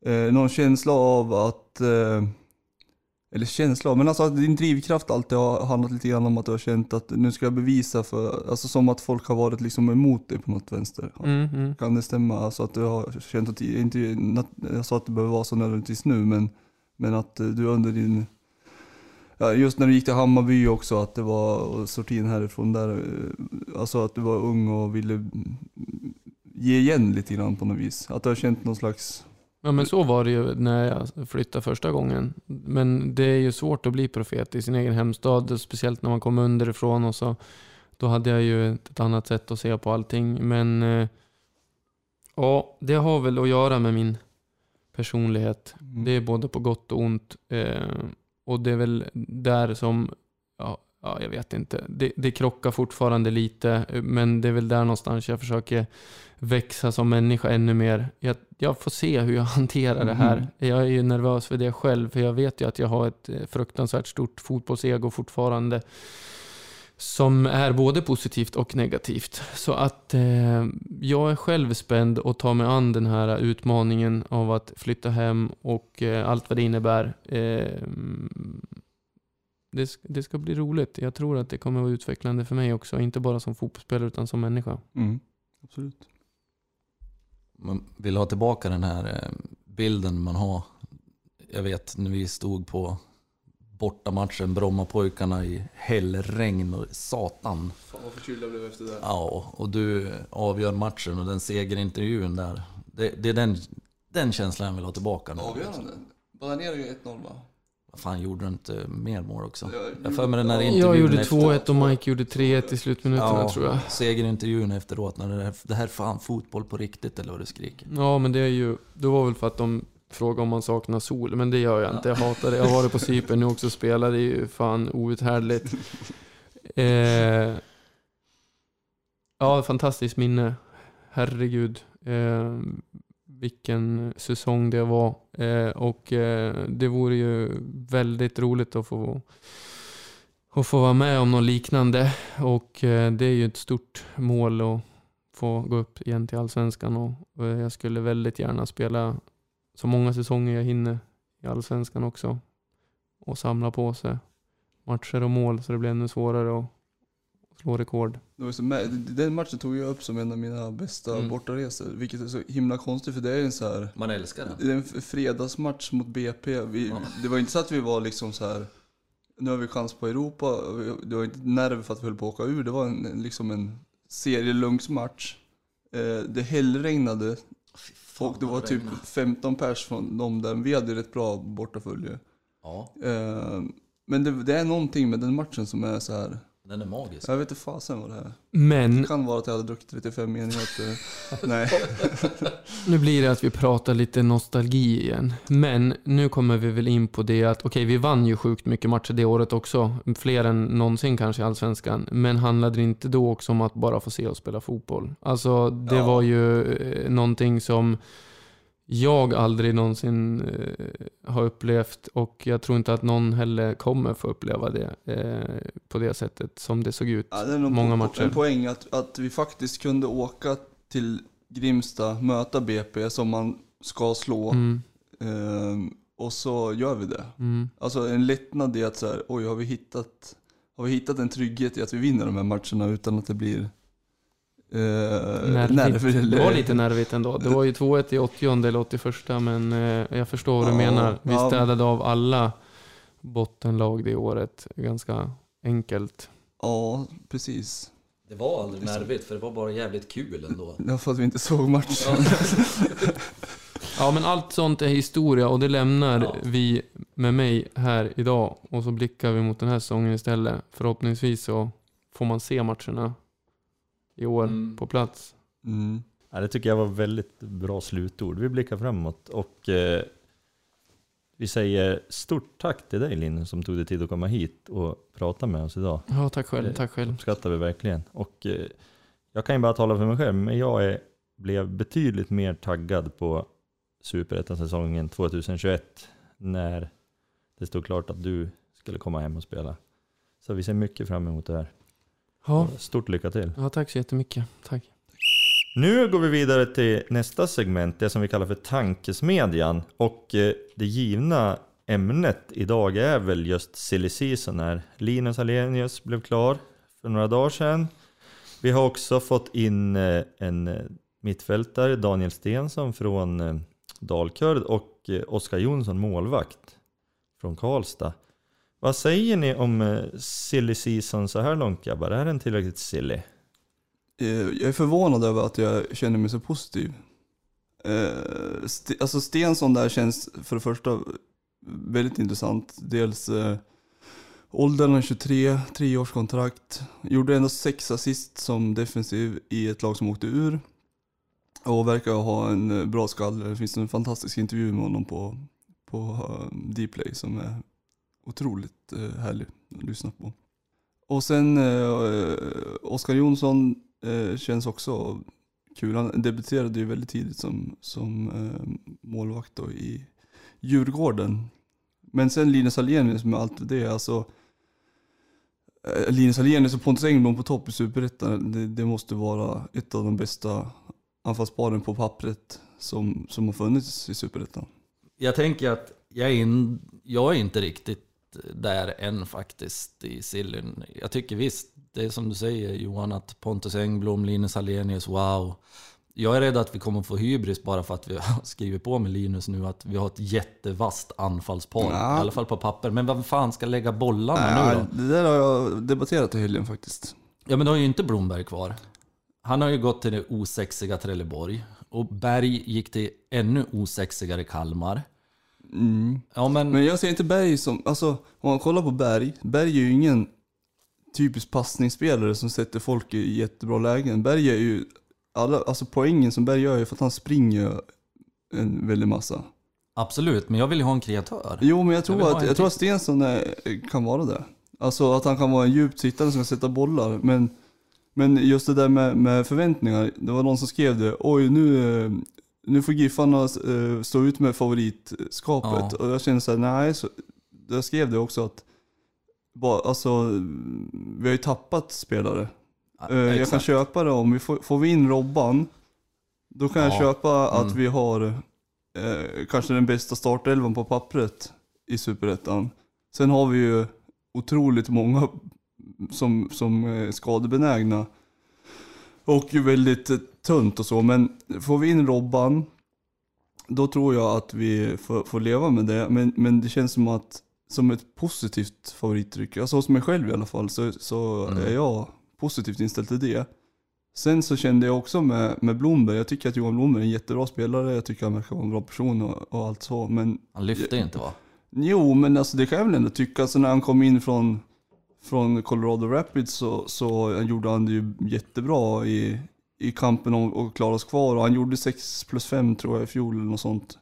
eh, någon känsla av att, eh, eller känsla av, men alltså att din drivkraft alltid har handlat lite grann om att du har känt att nu ska jag bevisa för, alltså som att folk har varit liksom emot dig på något vänster. Mm, mm. Kan det stämma? Alltså att du har känt att, inte jag sa att det behöver vara så nödvändigtvis nu, men, men att eh, du under din, ja, just när du gick till Hammarby också, att det var, sortin härifrån där, eh, alltså att du var ung och ville ge igen lite grann på något vis. Att du har känt någon slags, Ja men så var det ju när jag flyttade första gången. Men det är ju svårt att bli profet i sin egen hemstad. Speciellt när man kommer underifrån och så. Då hade jag ju ett, annat sätt att se på allting. Men eh, ja, det har väl att göra med min personlighet. Mm. Det är både på gott och ont. Eh, och det är väl där som, ja, ja jag vet inte. Det, det krockar fortfarande lite. Men det är väl där någonstans jag försöker växa som människa ännu mer. Jag, jag får se hur jag hanterar det här. Mhm. Jag är ju nervös för det själv. För jag vet ju att jag har ett eh, fruktansvärt stort fotbollsego fortfarande. Som är både positivt och negativt. Så att eh, jag är själv spänd och tar mig an den här utmaningen av att flytta hem och eh, allt vad det innebär. Eh, det, det ska bli roligt. Jag tror att det kommer vara utvecklande för mig också. Inte bara som fotbollsspelare utan som människa. mm, absolut. Man vill ha tillbaka den här eh, bilden man har. Jag vet när vi stod på bortamatchen, Brommapojkarna i hällregn och satan. Fan vad förkyld jag blev efter det. Ja, och du avgör matchen och den segerintervjun där. Det, det är den, den känslan jag vill ha tillbaka nu. Avgörande. Badanero ju 1-0 va? Vad fan, gjorde du inte mer mål också? Jag Jag får med den här Ja, intervjun Jag gjorde efteråt. 2-1 och Mike gjorde 3-1 i slutminuterna tror jag. segerintervjun efteråt. När det, här, det här är fan fotboll på riktigt eller vad du skriker. Ja, men det är ju... Det var väl för att de Fråga om man saknar sol, men det gör jag inte. Jag hatar det. Jag har varit på Cypern nu också och spelat. Det är ju fan outhärdligt. Eh, ja, fantastiskt minne. Herregud. Eh, vilken säsong det var. Eh, och eh, det vore ju väldigt roligt att få, att få vara med om något liknande. Och eh, det är ju ett stort mål att få gå upp igen till Allsvenskan. Och, och jag skulle väldigt gärna spela så många säsonger jag hinner i Allsvenskan också. Och samla på sig matcher och mål så det blir ännu svårare att slå rekord. Den matchen tog jag upp som en av mina bästa Mm. bortaresor. Vilket är så himla konstigt för det är en så här Man älskar den. det är en fredagsmatch mot BP. Vi, Ja. Det var inte så att vi var liksom så här. Nu har vi chans på Europa. Det var inte nerv för att vi höll på att åka ur. Det var en, en- liksom en serielunksmatch. Eh, det hällregnade och det var typ 15 pers från dem där. Vi hade rätt bra bortafölje. Ja, Eh, men det, det är någonting med den matchen som är så här. Den är magisk. Jag vet inte fasen vad det är. Men Det kan vara att jag hade druckit 35 enheter. Nej. Nu blir det att vi pratar lite nostalgi igen. Men nu kommer vi väl in på det att okej, vi vann ju sjukt mycket matcher det året också. Fler än någonsin kanske i Allsvenskan. Men handlade det inte då också om att bara få se oss spela fotboll? Alltså, det Ja. var ju eh, någonting som jag aldrig någonsin eh, har upplevt och jag tror inte att någon heller kommer få uppleva det eh, på det sättet som det såg ut. Ja, det är nog Många po- matcher. en poäng att, att vi faktiskt kunde åka till Grimsta, möta BP som man ska slå. Mm, Ehm, och så gör vi det. mm. Alltså en lättnad i att så här, oj har vi hittat, har vi hittat en trygghet i att vi vinner de här matcherna utan att det blir eh, Nervigt. eller... Det var lite nervigt ändå. Det var ju 2-1 i 80 eller 81 men eh, jag förstår vad du Ja, menar. Vi ja. städade av alla bottenlag det året ganska enkelt. Ja, precis. Det var aldrig nervigt för det var bara jävligt kul ändå. Ja, för att vi inte såg matchen. Ja, men allt sånt är historia och det lämnar Ja. vi med mig här idag. Och så blickar vi mot den här säsongen istället. Förhoppningsvis så får man se matcherna i år Mm. på plats. Mm. Ja, det tycker jag var väldigt bra slutord. Vi blickar framåt och eh, vi säger stort tack till dig Linn som tog dig tid att komma hit och prata med oss idag. Ja, tack själv. Det- Tack själv. uppskattar vi verkligen. Och eh, jag kan ju bara tala för mig själv, men jag är, blev betydligt mer taggad på Superettan-säsongen 2021 när det stod klart att du skulle komma hem och spela. Så vi ser mycket fram emot det här. Ja, Stort lycka till! ja tack så jättemycket. Tack. Nu går vi vidare till nästa segment, det som vi kallar för tankesmedjan. Och eh, det givna ämnet idag är väl just silly season här. Linus Alenius blev klar för några dagar sedan. Vi har också fått in eh, en eh, mittfältare, Daniel Stensson från Dalkurd och Oskar Jonsson, målvakt från Karlstad. Vad säger ni om eh, silly season så här långt grabbar? Är den tillräckligt silly? Eh, jag är förvånad över att jag känner mig så positiv. Eh, alltså Stensson där känns för det första väldigt intressant. Dels åldern är 23, treårskontrakt. Gjorde ändå sex assist som defensiv i ett lag som åkte ur. Och verkar ha en bra skalle. Det finns en fantastisk intervju med honom på, på Dplay som är otroligt eh, härlig att lyssna på. Och sen eh, eh, Oskar Jonsson eh, känns också kul. Han debuterade ju väldigt tidigt som, som eh, målvakt då i Djurgården. Men sen Linus Alenius liksom, med allt det, alltså eh, Linus Alenius alltså, och Pontus Engblom på topp i Superettan, det, det måste vara ett av de bästa anfallsparen på pappret som, som har funnits i Superettan. Jag tänker att jag är, in, jag är inte riktigt där än faktiskt i Sillyn. Jag tycker visst, det är som du säger Johan, att Pontus Engblom, Linus Alenius, wow. Jag är rädd att vi kommer få hybris bara för att vi har skrivit på med Linus nu att vi har ett jättevast anfallspar. Ja. I alla fall på papper. Men vem fan ska lägga bollarna nu Nej, då? det där har jag debatterat i helgen faktiskt. Ja men då har ju inte Blomberg kvar. Han har ju gått till det osexiga Trelleborg. Och Berg gick till ännu osexigare Kalmar. Mm. Ja men... Men jag ser inte Berg som, alltså om man kollar på Berg, Berg är ju ingen typisk passningsspelare som sätter folk i jättebra lägen. Berg är ju, alla, alltså poängen som Berg gör är för att han springer en väldig massa. Absolut, men jag vill ju ha en kreatör. Jo men jag Jag tror ha att, jag tror att. Stensson är, kan vara det. Alltså att han kan vara en djupt sittande som kan sätta bollar. Men, men just det där med, med förväntningar, det var någon som skrev det. Oj nu, eh, nu får Giffarna eh, stå ut med favoritskapet. Ja. Och jag känner så här, nej, så, jag skrev det också att bara, alltså, vi har ju tappat spelare. Ja, Eh, jag kan köpa det om vi får, får vi in Robban, då kan jag Ja. köpa att Mm. vi har eh, kanske den bästa startelvan på pappret i Superettan. Sen har vi ju otroligt många som, som är skadebenägna. Och väldigt tunt och så, men får vi in Robban, då tror jag att vi får, får leva med det. Men, men det känns som att som ett positivt favorittryck. Alltså hos mig själv i alla fall så, så Mm. är jag positivt inställd till det. Sen så kände jag också med, med Blomberg, jag tycker att Johan Blomberg är en jättebra spelare, jag tycker han verkar vara en bra person och, och allt så. Men Han lyfte inte va? jo, men alltså det kan jag väl ändå tycka. Alltså när han kom in från, från Colorado Rapids så, så gjorde han det ju jättebra i, i kampen om att klara oss kvar. Och han gjorde 6 plus 5 tror jag i fjol eller något sånt.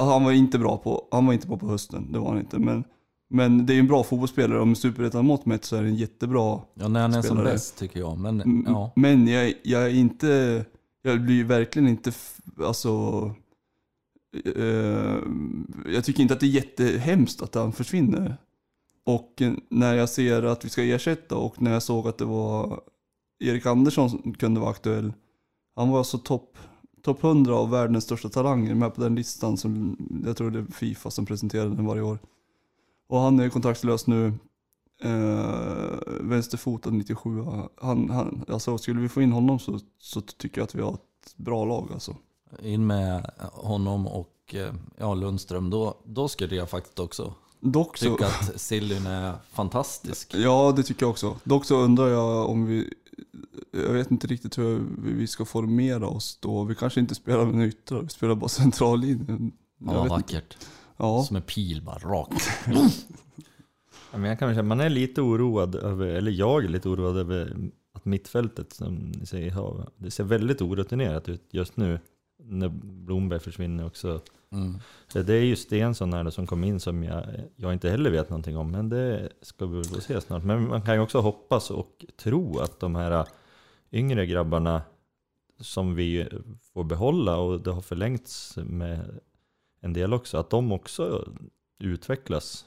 Han var inte bra på, han var inte bra på hösten, det var han inte. Men, men det är en bra fotbollsspelare och med superettan mått mätt så är det en jättebra Ja, när han är som bäst tycker jag. Men ja, Men jag, jag är inte, jag blir verkligen inte, alltså, eh, jag tycker inte att det är jättehemskt att han försvinner. Och när jag ser att vi ska ersätta och när jag såg att det var Erik Andersson kunde vara aktuell. Han var alltså topp top 100 av världens största talanger med på den listan som, jag tror det är Fifa som presenterar den varje år. Och han är kontraktslös nu. Eh, vänsterfotad 97. Han, han, alltså skulle vi få in honom så, så tycker jag att vi har ett bra lag alltså. in med honom och eh, ja, Lundström, då, då skulle jag faktiskt också Dock så, tycka att Sillyn är fantastisk. ja det tycker jag också. Dock så undrar jag om vi, jag vet inte riktigt hur vi ska formera oss då. Vi kanske inte spelar med yttrar, vi spelar bara centrallinjen. Jag Ja, vet inte. vackert. Ja. Som en pil bara rakt. Ja, men jag kan säga, man är lite oroad över, eller jag är lite oroad över att mittfältet som ni säger, har, det ser väldigt orutinerat ut just nu. När Blomberg försvinner också. Mm. Det är ju Stensson här som kom in som jag, jag inte heller vet någonting om, men det ska vi väl få se snart. Men man kan ju också hoppas och tro att de här yngre grabbarna som vi får behålla och det har förlängts med en del också, att de också utvecklas.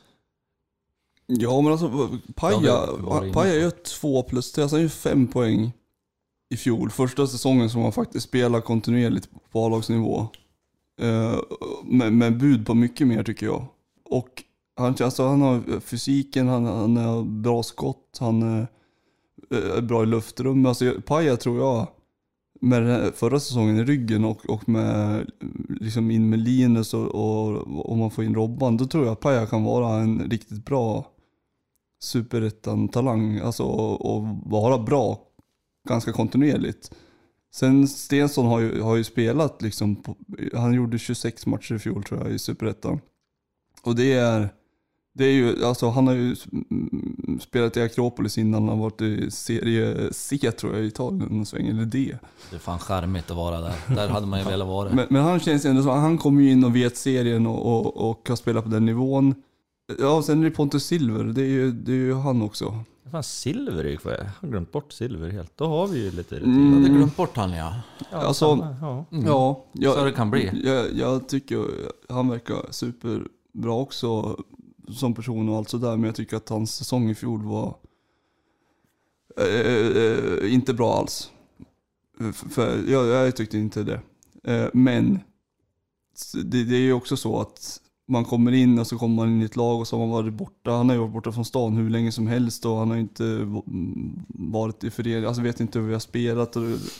Ja men alltså Paja, gör två plus tre, alltså han gör fem poäng i fjol. Första säsongen som han faktiskt spelar kontinuerligt på A-lagsnivå. Eh, med, med bud på mycket mer tycker jag. Och han, alltså, han har eh, fysiken, han, han har bra skott, han är, är bra i luftrum. Alltså Paja tror jag, med den förra säsongen i ryggen och, och med liksom in med Linus och, och om man får in Robban, då tror jag att Paja kan vara en riktigt bra superettan-talang. Alltså och, och vara bra ganska kontinuerligt. Sen Stensson har ju, har ju spelat liksom, på, han gjorde 26 matcher i fjol tror jag i superettan. Och det är, det är ju, alltså han har ju mm, spelat i Akropolis innan, han har varit i serie C tror jag i Italien en sväng, eller D. Det är fan charmigt att vara där. Där hade man ju velat vara. Men, men han känns ändå som, han kommer ju in och vet serien och, och, och har spelat på den nivån. Ja, sen är det Pontus Silver, det är ju, det är ju han också. Fan, Silver är ju kvar. Jag har glömt bort Silver helt. Då har vi ju lite Mm. Jag hade rutin. glömt bort han ja. Ja, Alltså- samma, ja. Mm. Ja, jag, Så det kan bli. Jag, jag tycker han verkar superbra också som person och allt sådär. Men jag tycker att hans säsong i fjol var eh, eh, inte bra alls. F- För jag, jag tyckte inte det. Eh, men s- det, det är ju också så att man kommer in och så kommer man in i ett lag och så har man varit borta. Han har ju varit borta från stan hur länge som helst och han har inte varit i förening. Alltså vet inte hur vi har spelat.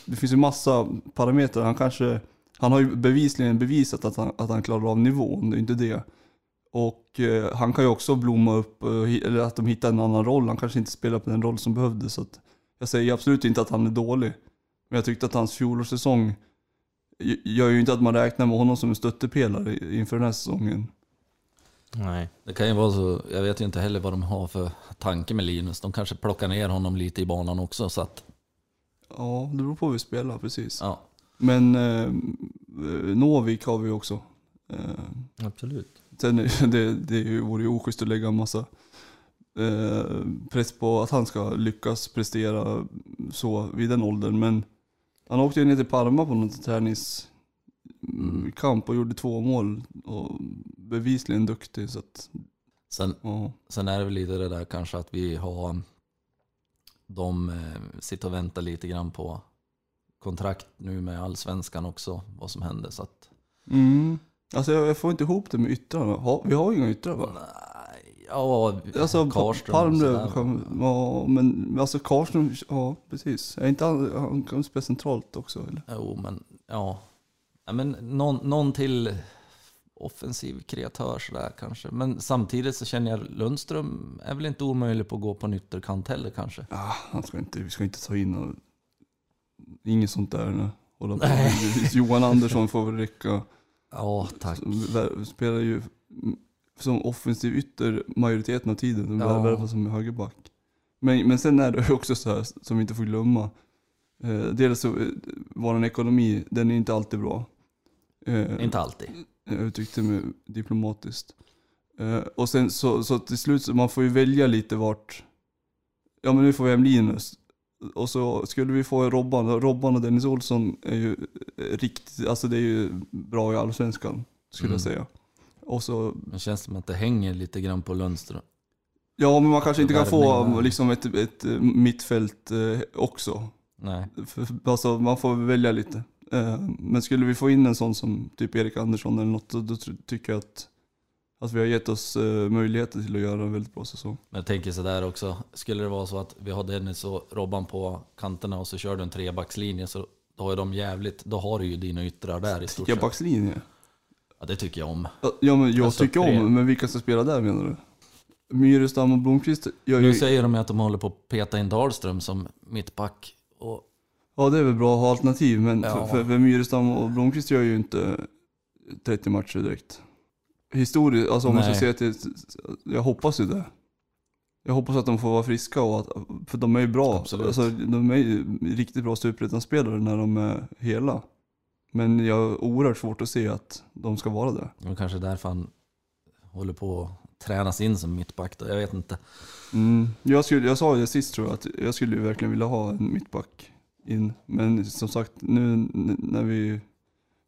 Det, finns ju massa parametrar. Han kanske, han har ju bevisligen bevisat att han, att han klarar av nivån. Det är inte det. Och eh, han kan ju också blomma upp, eller att de hittar en annan roll. Han kanske inte spelar på den roll som behövdes. Så att jag säger absolut inte att han är dålig. Men jag tyckte att hans fjolårssäsong gör ju inte att man räknar med honom som en stöttepelare inför den här säsongen. Nej. Det kan ju vara så, jag vet ju inte heller vad de har för tanke med Linus. De kanske plockar ner honom lite i banan också så att, Ja, det beror på hur vi spelar precis. ja. Men eh, Novik har vi också. Eh, Absolut. Sen det, det är ju- vore ju oschysst att lägga en massa eh, press på att han ska lyckas prestera så vid den åldern. Men han åkte ju ner till Parma på någon träningskamp och gjorde två mål. Och bevisligen duktig. Så att, Sen, ja. sen är det väl lite det där kanske att vi har, de eh, sitter och väntar lite grann på kontrakt nu med allsvenskan också, vad som händer. Så att, mm. Alltså jag, jag får inte ihop det med yttrarna. Vi har ju inga yttrar va? nej, ja, Alltså Karlström Palmlöv, ja men alltså Karlström, ja precis. Är inte han, han kan spela centralt också eller? Jo, men ja. Ja men någon, någon till offensiv kreatör sådär kanske. Men samtidigt så känner jag Lundström är väl inte omöjlig på att gå på en ytterkant heller kanske. Ah, han ska inte, vi ska inte ta in och, Inget sånt där nu. Hålla på. Johan Andersson får väl räcka. Ja, tack. Spelar ju som offensiv ytter majoriteten av tiden. Ja. Ja. Värvar som högerback. Men, men sen är det också så här, som vi inte får glömma. Eh, dels så, eh, vår ekonomi, den är inte alltid bra. Eh, Inte alltid. jag uttryckte mig diplomatiskt. Eh, och sen så, så till slut, så man får ju välja lite vart, ja men nu får vi hem Linus. Och så skulle vi få Robban, Robban och Dennis Olsson är ju eh, riktigt, alltså det är ju bra i allsvenskan skulle Mm. jag säga. Och så, Men känns som att det hänger lite grann på Lundström. ja men man kanske inte kan få liksom ett, ett eh, mittfält eh, också. Nej. Alltså man får välja lite. Eh, Men skulle vi få in en sån som typ Erik Andersson eller något, då, tycker jag att, att vi har gett oss eh, möjligheter till att göra en väldigt bra säsong. Men jag tänker sådär också. Skulle det vara så att vi har Dennis och Robban på kanterna och så kör du en trebackslinje så då har ju de jävligt, då har du ju dina yttrar där i stort sett. Trebackslinje? Ja, det tycker jag om. Ja, men jag Alltså, tycker tre. om, men vilka ska spela där menar du? Myrestam och Blomqvist gör Nu säger de att de håller på att peta in Dahlström som mittback. Och Ja, det är väl bra att ha alternativ, men Ja. för, för, Myrestam och Blomqvist gör ju inte 30 matcher direkt. Historiskt, alltså om man ska Nej. säga till, jag hoppas ju det. Jag hoppas att de får vara friska och att, för de är ju bra. Absolut. Alltså, de är ju riktigt bra superettan-spelare när de är hela. Men jag har oerhört svårt att se att de ska vara det. Det kanske därför han håller på att tränas in som mittback då. Jag vet inte. Mm. Jag, skulle, jag sa ju det sist tror jag, att jag skulle verkligen vilja ha en mittback in. Men som sagt, nu när vi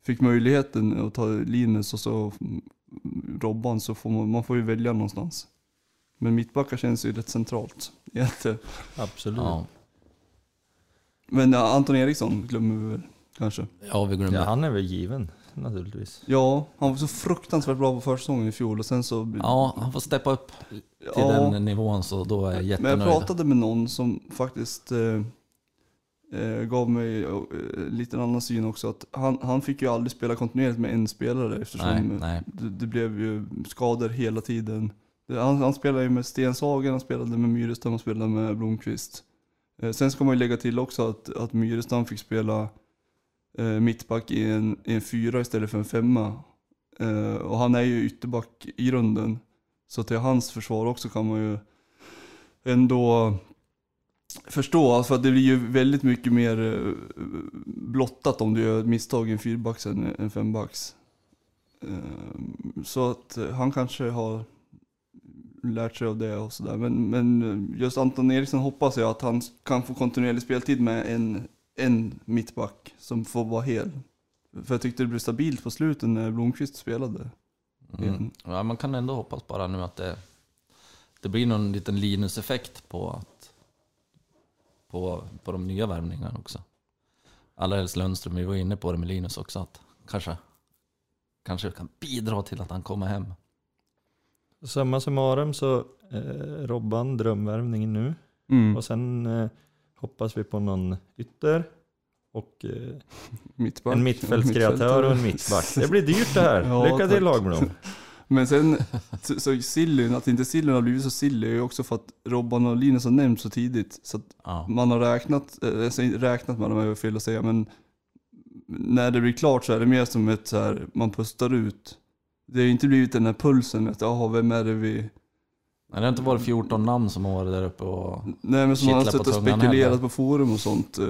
fick möjligheten att ta Linus och så Robban så får man, man får ju välja någonstans. Men mittbackar känns ju rätt centralt egentligen. Absolut. Ja, Men ja, Anton Eriksson glömmer vi väl kanske. ja vi glömde. Ja, han är väl given naturligtvis. Ja, han var så fruktansvärt bra på försäsongen i fjol och sen så... Ja, han får steppa upp till Ja. den nivån så då är jag Men jag jättenöjd. pratade med någon som faktiskt eh, eh, gav mig eh, lite en annan syn också. Att han, han fick ju aldrig spela kontinuerligt med en spelare eftersom Nej, nej. Det, det blev ju skador hela tiden. Han, han spelade ju med Stenshagen, han spelade med Myrestam, han spelade med Blomqvist. Eh, sen ska man ju lägga till också att, att Myrestam fick spela eh, mittback i en, i en fyra istället för en femma. Eh, och han är ju ytterback i grunden. Så till hans försvar också kan man ju ändå förstå. Alltså för det blir ju väldigt mycket mer eh, blottat om du gör ett misstag i en fyrbacks än en fembacks. Eh, Så att eh, han kanske har lärt sig av det och sådär. Men, men just Anton Eriksson hoppas jag att han kan få kontinuerlig speltid med en, en mittback som får vara hel. För jag tyckte det blev stabilt på slutet när Blomqvist spelade. Mm. Ja, man kan ändå hoppas bara nu att det, det blir någon liten Linus-effekt på, att, på, på de nya värvningarna också. Allra helst Lundström, vi var inne på det med Linus också, att kanske, kanske kan bidra till att han kommer hem. Summa summarum så eh, Robban, drömvärvningen nu. Mm. Och sen eh, hoppas vi på någon ytter och eh, Mittback. en mittfältskreatör och en mittback. Det blir dyrt det här. Ja, Lycka till Lagblom. Men sen, så, så Sillyn, att inte Sillyn har blivit så silly är ju också för att Robban och Linus har nämnts så tidigt. Så att Ja. man har räknat, eh, säger räknat med dem är fel att säga, men när det blir klart så är det mer som ett så här, man pustar ut. Det har ju inte blivit den här pulsen med att, jaha, vem är det vi... Nej, det har inte varit 14 namn som har varit där uppe och... Nej men som har suttit och spekulerat heller. på forum och sånt. eh,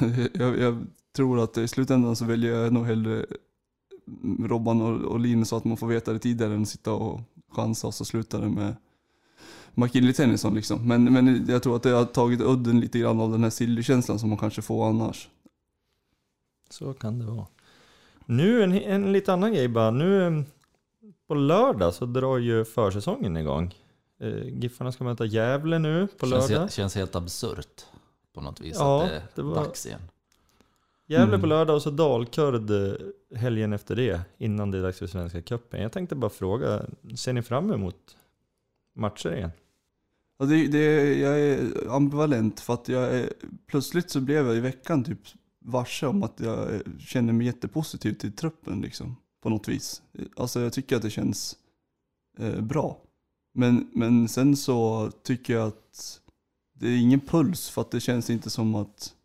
jag, jag tror att i slutändan så väljer jag nog hellre Robban och, och Linus så att man får veta det tidigare än att sitta och chansa och så slutar det med McKinley Tennyson liksom. Men, men jag tror att det har tagit udden lite grann av den här silly-känslan som man kanske får annars. Så kan det vara. Nu en, en lite annan grej bara. Nu eh, på lördag så drar ju försäsongen igång. Eh, Giffarna ska möta Gävle nu på Känns, lördag. känns helt absurt på något vis Ja, att det är det var- dags igen. Gävle Mm. på lördag och så Dalkurd eh, helgen efter det. Innan det är dags för Svenska cupen. Jag tänkte bara fråga, ser ni fram emot matcher igen? Ja, det, det, jag är ambivalent för att jag är, plötsligt så blev jag i veckan typ varse om att jag känner mig jättepositiv till truppen liksom. På något vis. Alltså jag tycker att det känns eh, bra. Men, men sen så tycker jag att det är ingen puls för att det känns inte som att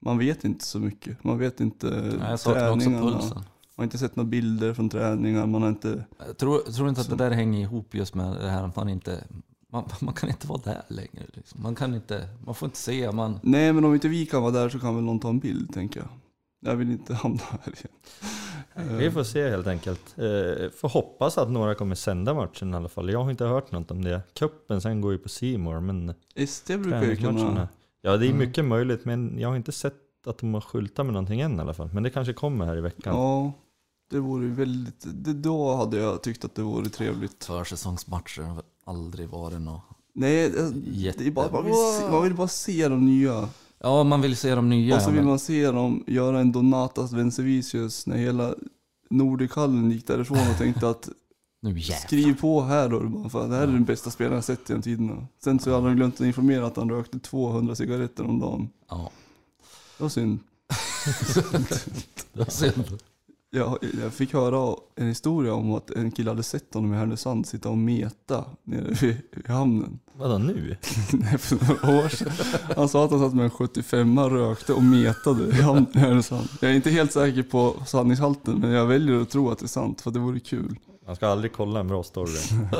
man vet inte så mycket. Man vet inte Nej, jag saknar också träningarna. pulsen. Man har inte sett några bilder från träningar. Man har inte... Jag tror, jag tror inte att Så- det där hänger ihop just med det här att man inte... Man, man kan inte vara där längre. Liksom. Man kan inte... Man får inte se. Man, Nej, men om inte vi kan vara där så kan väl någon ta en bild, tänker jag. Jag vill inte hamna här igen. Vi får se helt enkelt. Eh, får hoppas att några kommer sända matchen i alla fall. Jag har inte hört något om det. Kuppen sen går ju på Simor men SD brukar ju kunna... Ja det är Mm. mycket möjligt men jag har inte sett att de har skyltat med någonting än i alla fall. Men det kanske kommer här i veckan. Ja, det vore ju väldigt... Det, då hade jag tyckt att det vore trevligt. försäsongsmatcher har aldrig varit något... Nej, det, det är bara, man, vill se, man vill bara se de nya. Ja, man vill se de nya. och så vill man se dem göra en Donatas Vencevicius när hela Nordikallen gick därifrån och tänkte att Nu jävlar. skriv på här då, bara, för det här är den bästa spelaren jag sett genom tiderna. Sen så hade han glömt att informera att han rökte 200 cigaretter om dagen. Ja, Det var synd. det var synd. Jag, jag fick höra en historia om att en kille hade sett honom i Härnösand sitta och meta nere vid, vid hamnen. Vadå nu? Nej, för några år sedan. Han sa att han satt med en 75 rökte och metade i hamnen i Härnösand. Jag är inte helt säker på sanningshalten men jag väljer att tro att det är sant för det vore kul. Man ska aldrig kolla en bra story.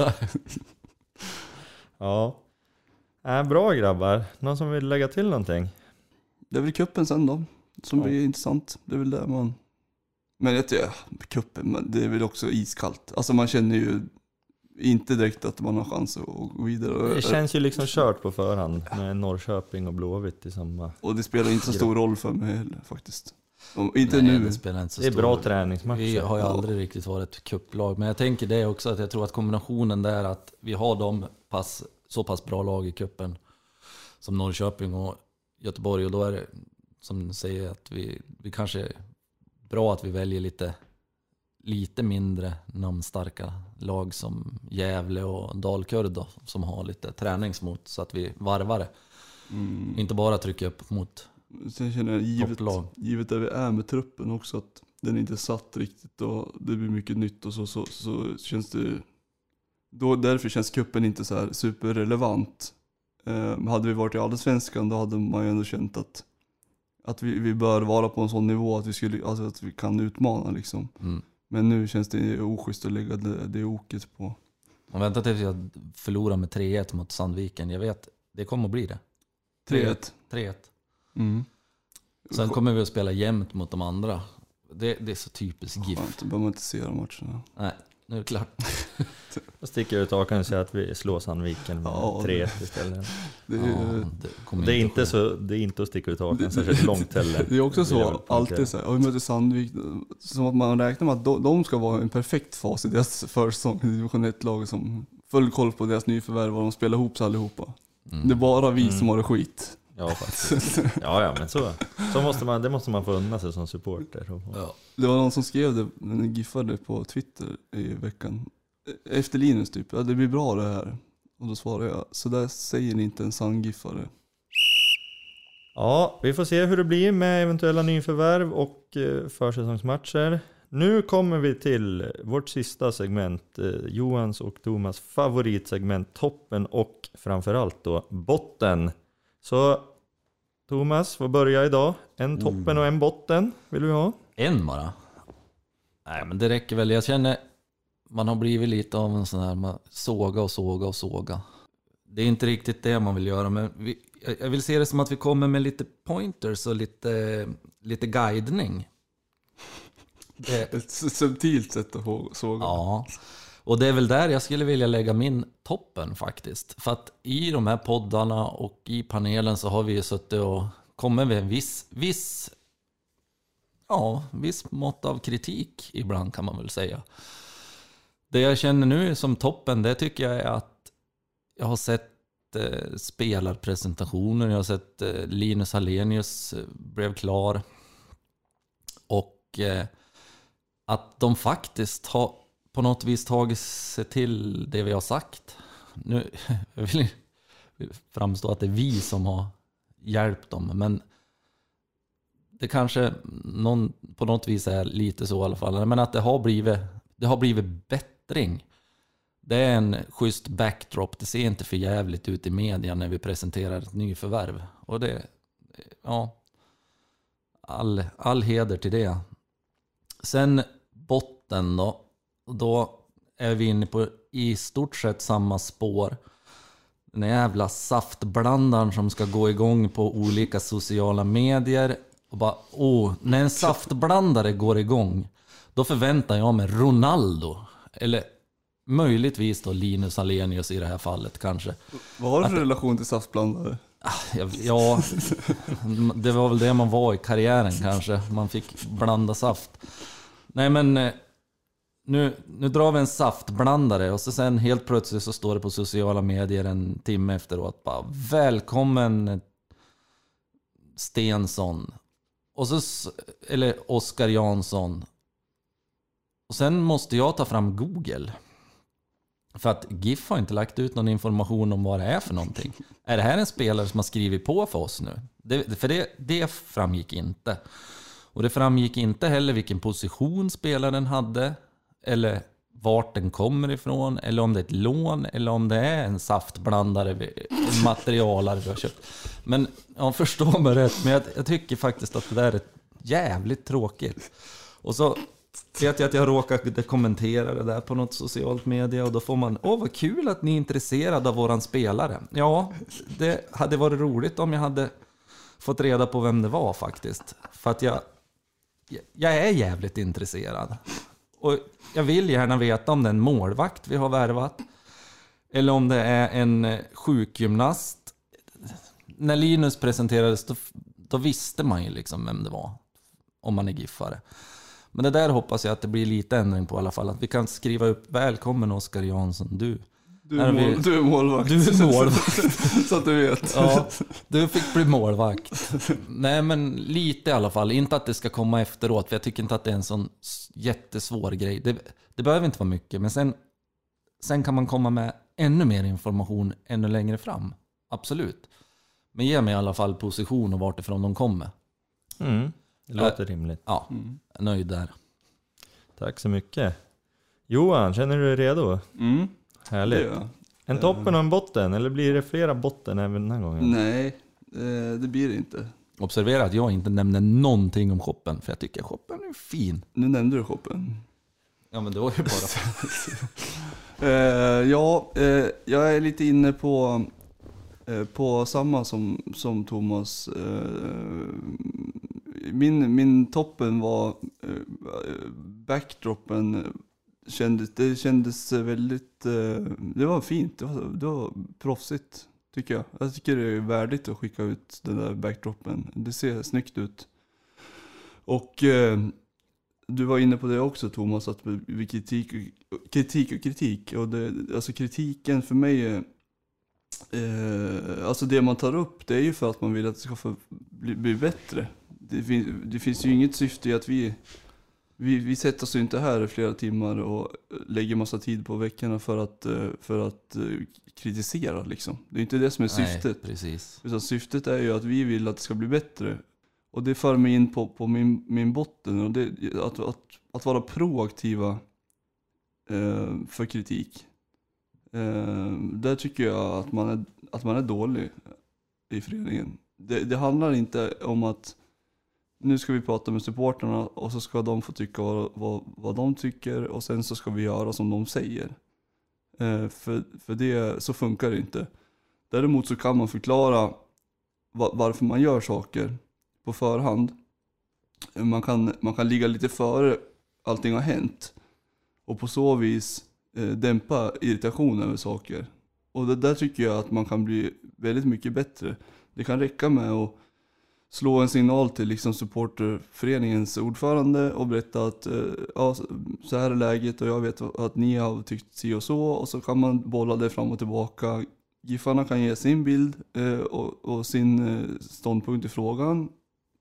ja. Äh, bra grabbar. Någon som vill lägga till någonting? Det är väl kuppen sen då, som Ja. blir intressant. Det är väl där man... Men jag tycker, kuppen, det är väl också iskallt. Alltså man känner ju inte direkt att man har chans att gå vidare. Det känns ju liksom kört på förhand med Norrköping och Blåvitt i samma. Och det spelar inte så stor roll för mig heller faktiskt. Inte Nej, nu. det spelar inte så Det är stor bra träningsmatcher. Vi har ju Ja. aldrig riktigt varit ett kupplag. Men jag tänker det också, att jag tror att kombinationen där att vi har de pass, så pass bra lag i kuppen som Norrköping och Göteborg. Och då är det som du säger att vi, vi kanske är bra att vi väljer lite, lite mindre namnstarka lag som Gävle och Dalkurd då, som har lite träningsmot så att vi varvar det. Mm. Inte bara trycker upp mot Sen känner jag givet, topplag. givet där vi är med truppen också att den inte är satt riktigt och det blir mycket nytt och så, så, så känns det... Då, därför känns kuppen inte så här superrelevant. Eh, hade vi varit i Allsvenskan då hade man ju ändå känt att, att vi, vi bör vara på en sån nivå att vi, skulle, alltså att vi kan utmana liksom. Mm. Men nu känns det oschysst att lägga det, det oket på. Och vänta tills jag förlorar med 3-1 mot Sandviken. Jag vet, det kommer att bli det. 3-1. 3-1. Mm. Sen kommer vi att spela jämnt mot de andra. Det, det är så typiskt GIF. Skönt, då behöver man inte se de matcherna. Nej, nu är det klart. Då sticker jag ut hakan och säger att vi slår Sandviken med Ja, 3-1 istället. Det är, Ja, det Det är, inte så, det är inte att sticka ut hakan Det- särskilt långt heller. Det är också så, alltid så här, och vi möter Sandvik, som att man räknar med att de, de ska vara en perfekt fas i deras försäsong i division 1-lag som full koll på deras nyförvärv och de spelar ihop sig allihopa. Mm. Det är bara vi Mm. som har det skit. Ja, faktiskt. Ja, ja, men så, så måste man, det måste man få unna sig som supporter. Ja. Det var någon som skrev det, en giffade på Twitter i veckan. Efter Linus typ, ja det blir bra det här. Och då svarade jag, så där säger ni inte en sann giffare. Ja, vi får se hur det blir med eventuella nyförvärv och eh, försäsongsmatcher. Nu kommer vi till vårt sista segment, eh, Johans och Thomas favoritsegment, toppen och framförallt då botten. Så Thomas får börja idag. En toppen och en botten vill vi ha. En bara? Nej, men det räcker väl. Jag känner, man har blivit lite av en sån här, man såga och såga och såga. Det är inte riktigt det man vill göra, men vi, jag vill se det som att vi kommer med lite pointers och lite, lite guidning. Det, Ett subtilt sätt att få- såga. Ja, och det är väl där jag skulle vilja lägga min toppen faktiskt. För att i de här poddarna och i panelen så har vi ju suttit och kommit med en viss, viss, ja, viss mått av kritik ibland kan man väl säga. Det jag känner nu som toppen, det tycker jag är att jag har sett eh, spelarpresentationer, jag har sett eh, Linus Hallenius eh, blev klar. Och eh, att de faktiskt har på något vis tagit sig till det vi har sagt. Nu, jag vill framstå att det är vi som har hjälpt dem, men det kanske någon, på något vis är lite så i alla fall. Men att det har blivit, det har blivit bättring. Det är en schysst backdrop. Det ser inte för jävligt ut i media när vi presenterar ett nyförvärv. Och det, ja, all, all heder till det. Sen botten då. Då är vi inne på i stort sett samma spår. Den jävla saftblandaren som ska gå igång på olika sociala medier. Och bara, åh, när en saftblandare går igång, då förväntar jag mig Ronaldo. Eller möjligtvis då Linus Alenius i det här fallet kanske. Vad har du för relation till saftblandare? Ja, ja, det var väl det man var i karriären kanske. Man fick blanda saft. Nej men, eh, nu, nu drar vi en saftblandare och så sen helt plötsligt så står det på sociala medier en timme efteråt bara Välkommen Stensson. Och så, eller Oskar Jansson. Och sen måste jag ta fram Google. För att GIF har inte lagt ut någon information om vad det är för någonting. Är det här en spelare som har skrivit på för oss nu? Det, för det, det framgick inte. Och det framgick inte heller vilken position spelaren hade, eller vart den kommer ifrån, eller om det är ett lån, eller om det är en saftblandare, en materialare vi har köpt. Men, ja, förstå mig rätt, men jag, jag tycker faktiskt att det där är jävligt tråkigt. Och så vet jag att jag råkade kommentera det där på något socialt media och då får man Åh vad kul att ni är intresserade av våran spelare. Ja, det hade varit roligt om jag hade fått reda på vem det var faktiskt. För att jag, jag är jävligt intresserad. Och jag vill gärna veta om det är en målvakt vi har värvat. Eller om det är en eh, sjukgymnast. När Linus presenterades då, då visste man ju liksom vem det var. Om man är giffare. Men det där hoppas jag att det blir lite ändring på i alla fall. Att vi kan skriva upp Välkommen Oskar Jansson, du. Du är, mål, du är målvakt. Du är målvakt. så att du vet. Ja, du fick bli målvakt. Nej men lite i alla fall. Inte att det ska komma efteråt, för jag tycker inte att det är en sån jättesvår grej. Det, det behöver inte vara mycket, men sen, sen kan man komma med ännu mer information ännu längre fram. Absolut. Men ge mig i alla fall position och vart ifrån de kommer. Mm. Det låter rimligt. Ja, Mm. nöjd där. Tack så mycket. Johan, känner du dig redo? Mm, Härligt. jag. En toppen och en botten, eller blir det flera botten även den här gången? Nej, eh, det blir det inte. Observera att jag inte nämner någonting om shoppen, för jag tycker shoppen är fin. Nu nämnde du shoppen. Ja men det var ju bara... Eh, ja, eh, jag är lite inne på, eh, på samma som, som Thomas. Eh, min, min toppen var eh, backdropen. Kändes, det kändes väldigt, eh, det var fint, det var, det var proffsigt tycker jag. Jag tycker det är värdigt att skicka ut den där backdropen. Det ser snyggt ut. Och eh, du var inne på det också Thomas, att vi kritik, kritik och kritik. Och det, alltså kritiken för mig är, eh, alltså det man tar upp det är ju för att man vill att det ska få bli, bli bättre. Det, fin, det finns ju inget syfte i att vi, vi, vi sätter oss ju inte här i flera timmar och lägger massa tid på veckorna för att, eh, för att eh, kritisera liksom. Det är inte det som är syftet. Nej, precis. Utan syftet är ju att vi vill att det ska bli bättre. Och det för mig in på, på min, min botten. Och det, att, att, att vara proaktiva eh, för kritik. Eh, där tycker jag att man är, att man är dålig i föreningen. Det, det handlar inte om att nu ska vi prata med supporterna och så ska de få tycka vad, vad, vad de tycker och sen så ska vi göra som de säger. Eh, för för det, så funkar det inte. Däremot så kan man förklara va- varför man gör saker på förhand. Man kan, man kan ligga lite före allting har hänt. Och på så vis eh, dämpa irritation över saker. Och det där tycker jag att man kan bli väldigt mycket bättre. Det kan räcka med att slå en signal till liksom supporterföreningens ordförande och berätta att eh, ja, så här är läget och jag vet att ni har tyckt si och så. Och så kan man bolla det fram och tillbaka. Giffarna kan ge sin bild eh, och, och sin eh, ståndpunkt i frågan.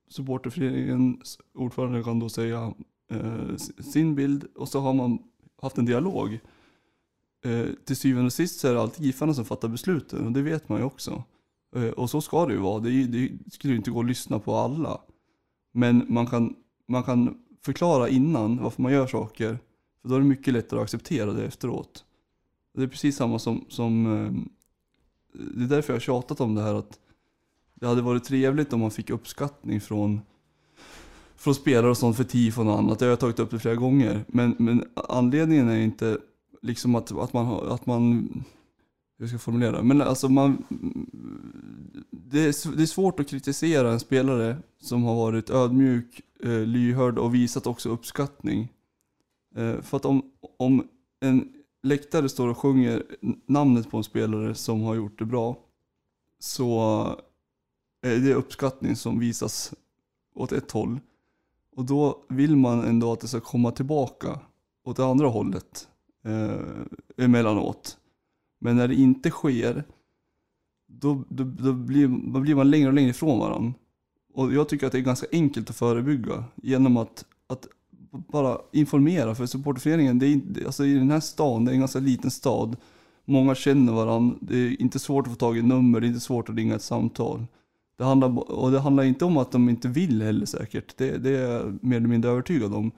Supporterföreningens ordförande kan då säga eh, sin bild och så har man haft en dialog. Eh, till syvende och sist så är det alltid Giffarna som fattar besluten och det vet man ju också. Eh, och så ska det ju vara. Det, är det skulle ju inte gå att lyssna på alla. Men man kan, man kan förklara innan varför man gör saker. För då är det mycket lättare att acceptera det efteråt. Det är precis samma som, som eh, det är därför jag har tjatat om det här att det hade varit trevligt om man fick uppskattning från, från spelare och sånt för tifon och annat. Jag har tagit upp det flera gånger. Men, men anledningen är inte liksom att, att man att man, hur ska jag formulera det? Men alltså man, det är, det är svårt att kritisera en spelare som har varit ödmjuk, eh, lyhörd och visat också uppskattning. Eh, för att om, om en läktare står och sjunger namnet på en spelare som har gjort det bra så är det uppskattning som visas åt ett håll. Och då vill man ändå att det ska komma tillbaka åt det andra hållet eh, emellanåt. Men när det inte sker då, då, då, blir, då blir man längre och längre ifrån varandra. Och jag tycker att det är ganska enkelt att förebygga genom att, att bara informera. För supporterföreningen, det är, alltså i den här stan, det är en ganska liten stad. Många känner varandra, det är inte svårt att få tag i nummer, det är inte svårt att ringa ett samtal. Det handlar, och det handlar inte om att de inte vill heller säkert. Det, det är jag mer eller mindre övertygad om.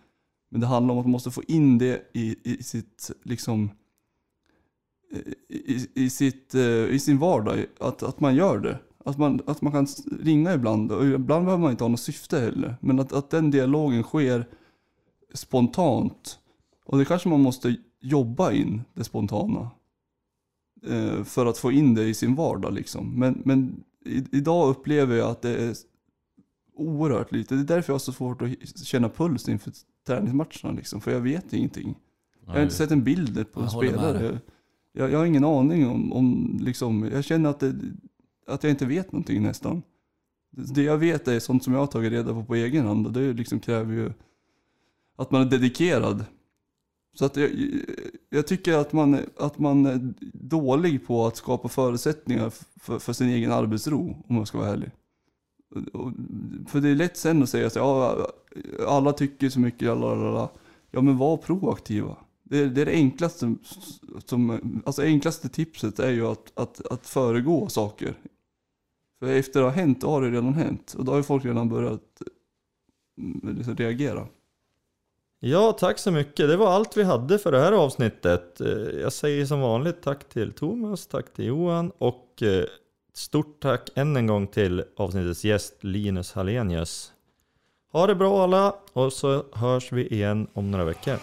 Men det handlar om att man måste få in det i, i sitt, liksom, i, i, sitt, eh, i sin vardag. Att, att man gör det. Att man, att man kan ringa ibland. Och ibland behöver man inte ha något syfte heller. Men att, att den dialogen sker spontant. Och det kanske man måste jobba in, det spontana. Eh, för att få in det i sin vardag liksom. Men, men i, idag upplever jag att det är oerhört lite. Det är därför jag har så svårt att känna puls inför träningsmatcherna liksom. För jag vet ingenting. Jag har inte sett en bild på med spelare. Jag, jag har ingen aning om, om liksom, jag känner att, det, att jag inte vet någonting nästan. Det jag vet är sånt som jag har tagit reda på på egen hand och det liksom kräver ju att man är dedikerad. Så att jag, jag tycker att man, att man är dålig på att skapa förutsättningar för, för sin egen arbetsro, om jag ska vara ärlig. För det är lätt sen att säga så ja, alla tycker så mycket, lalala. ja men var proaktiva. Det är, det är det enklaste, som, alltså enklaste tipset är ju att, att, att föregå saker. För efter det har hänt, då har det redan hänt. Och då har ju folk redan börjat mm, liksom reagera. Ja, tack så mycket. Det var allt vi hade för det här avsnittet. Eh, jag säger som vanligt tack till Thomas, tack till Johan och eh, stort tack än en gång till avsnittets gäst Linus Hallenius. Ha det bra alla och så hörs vi igen om några veckor.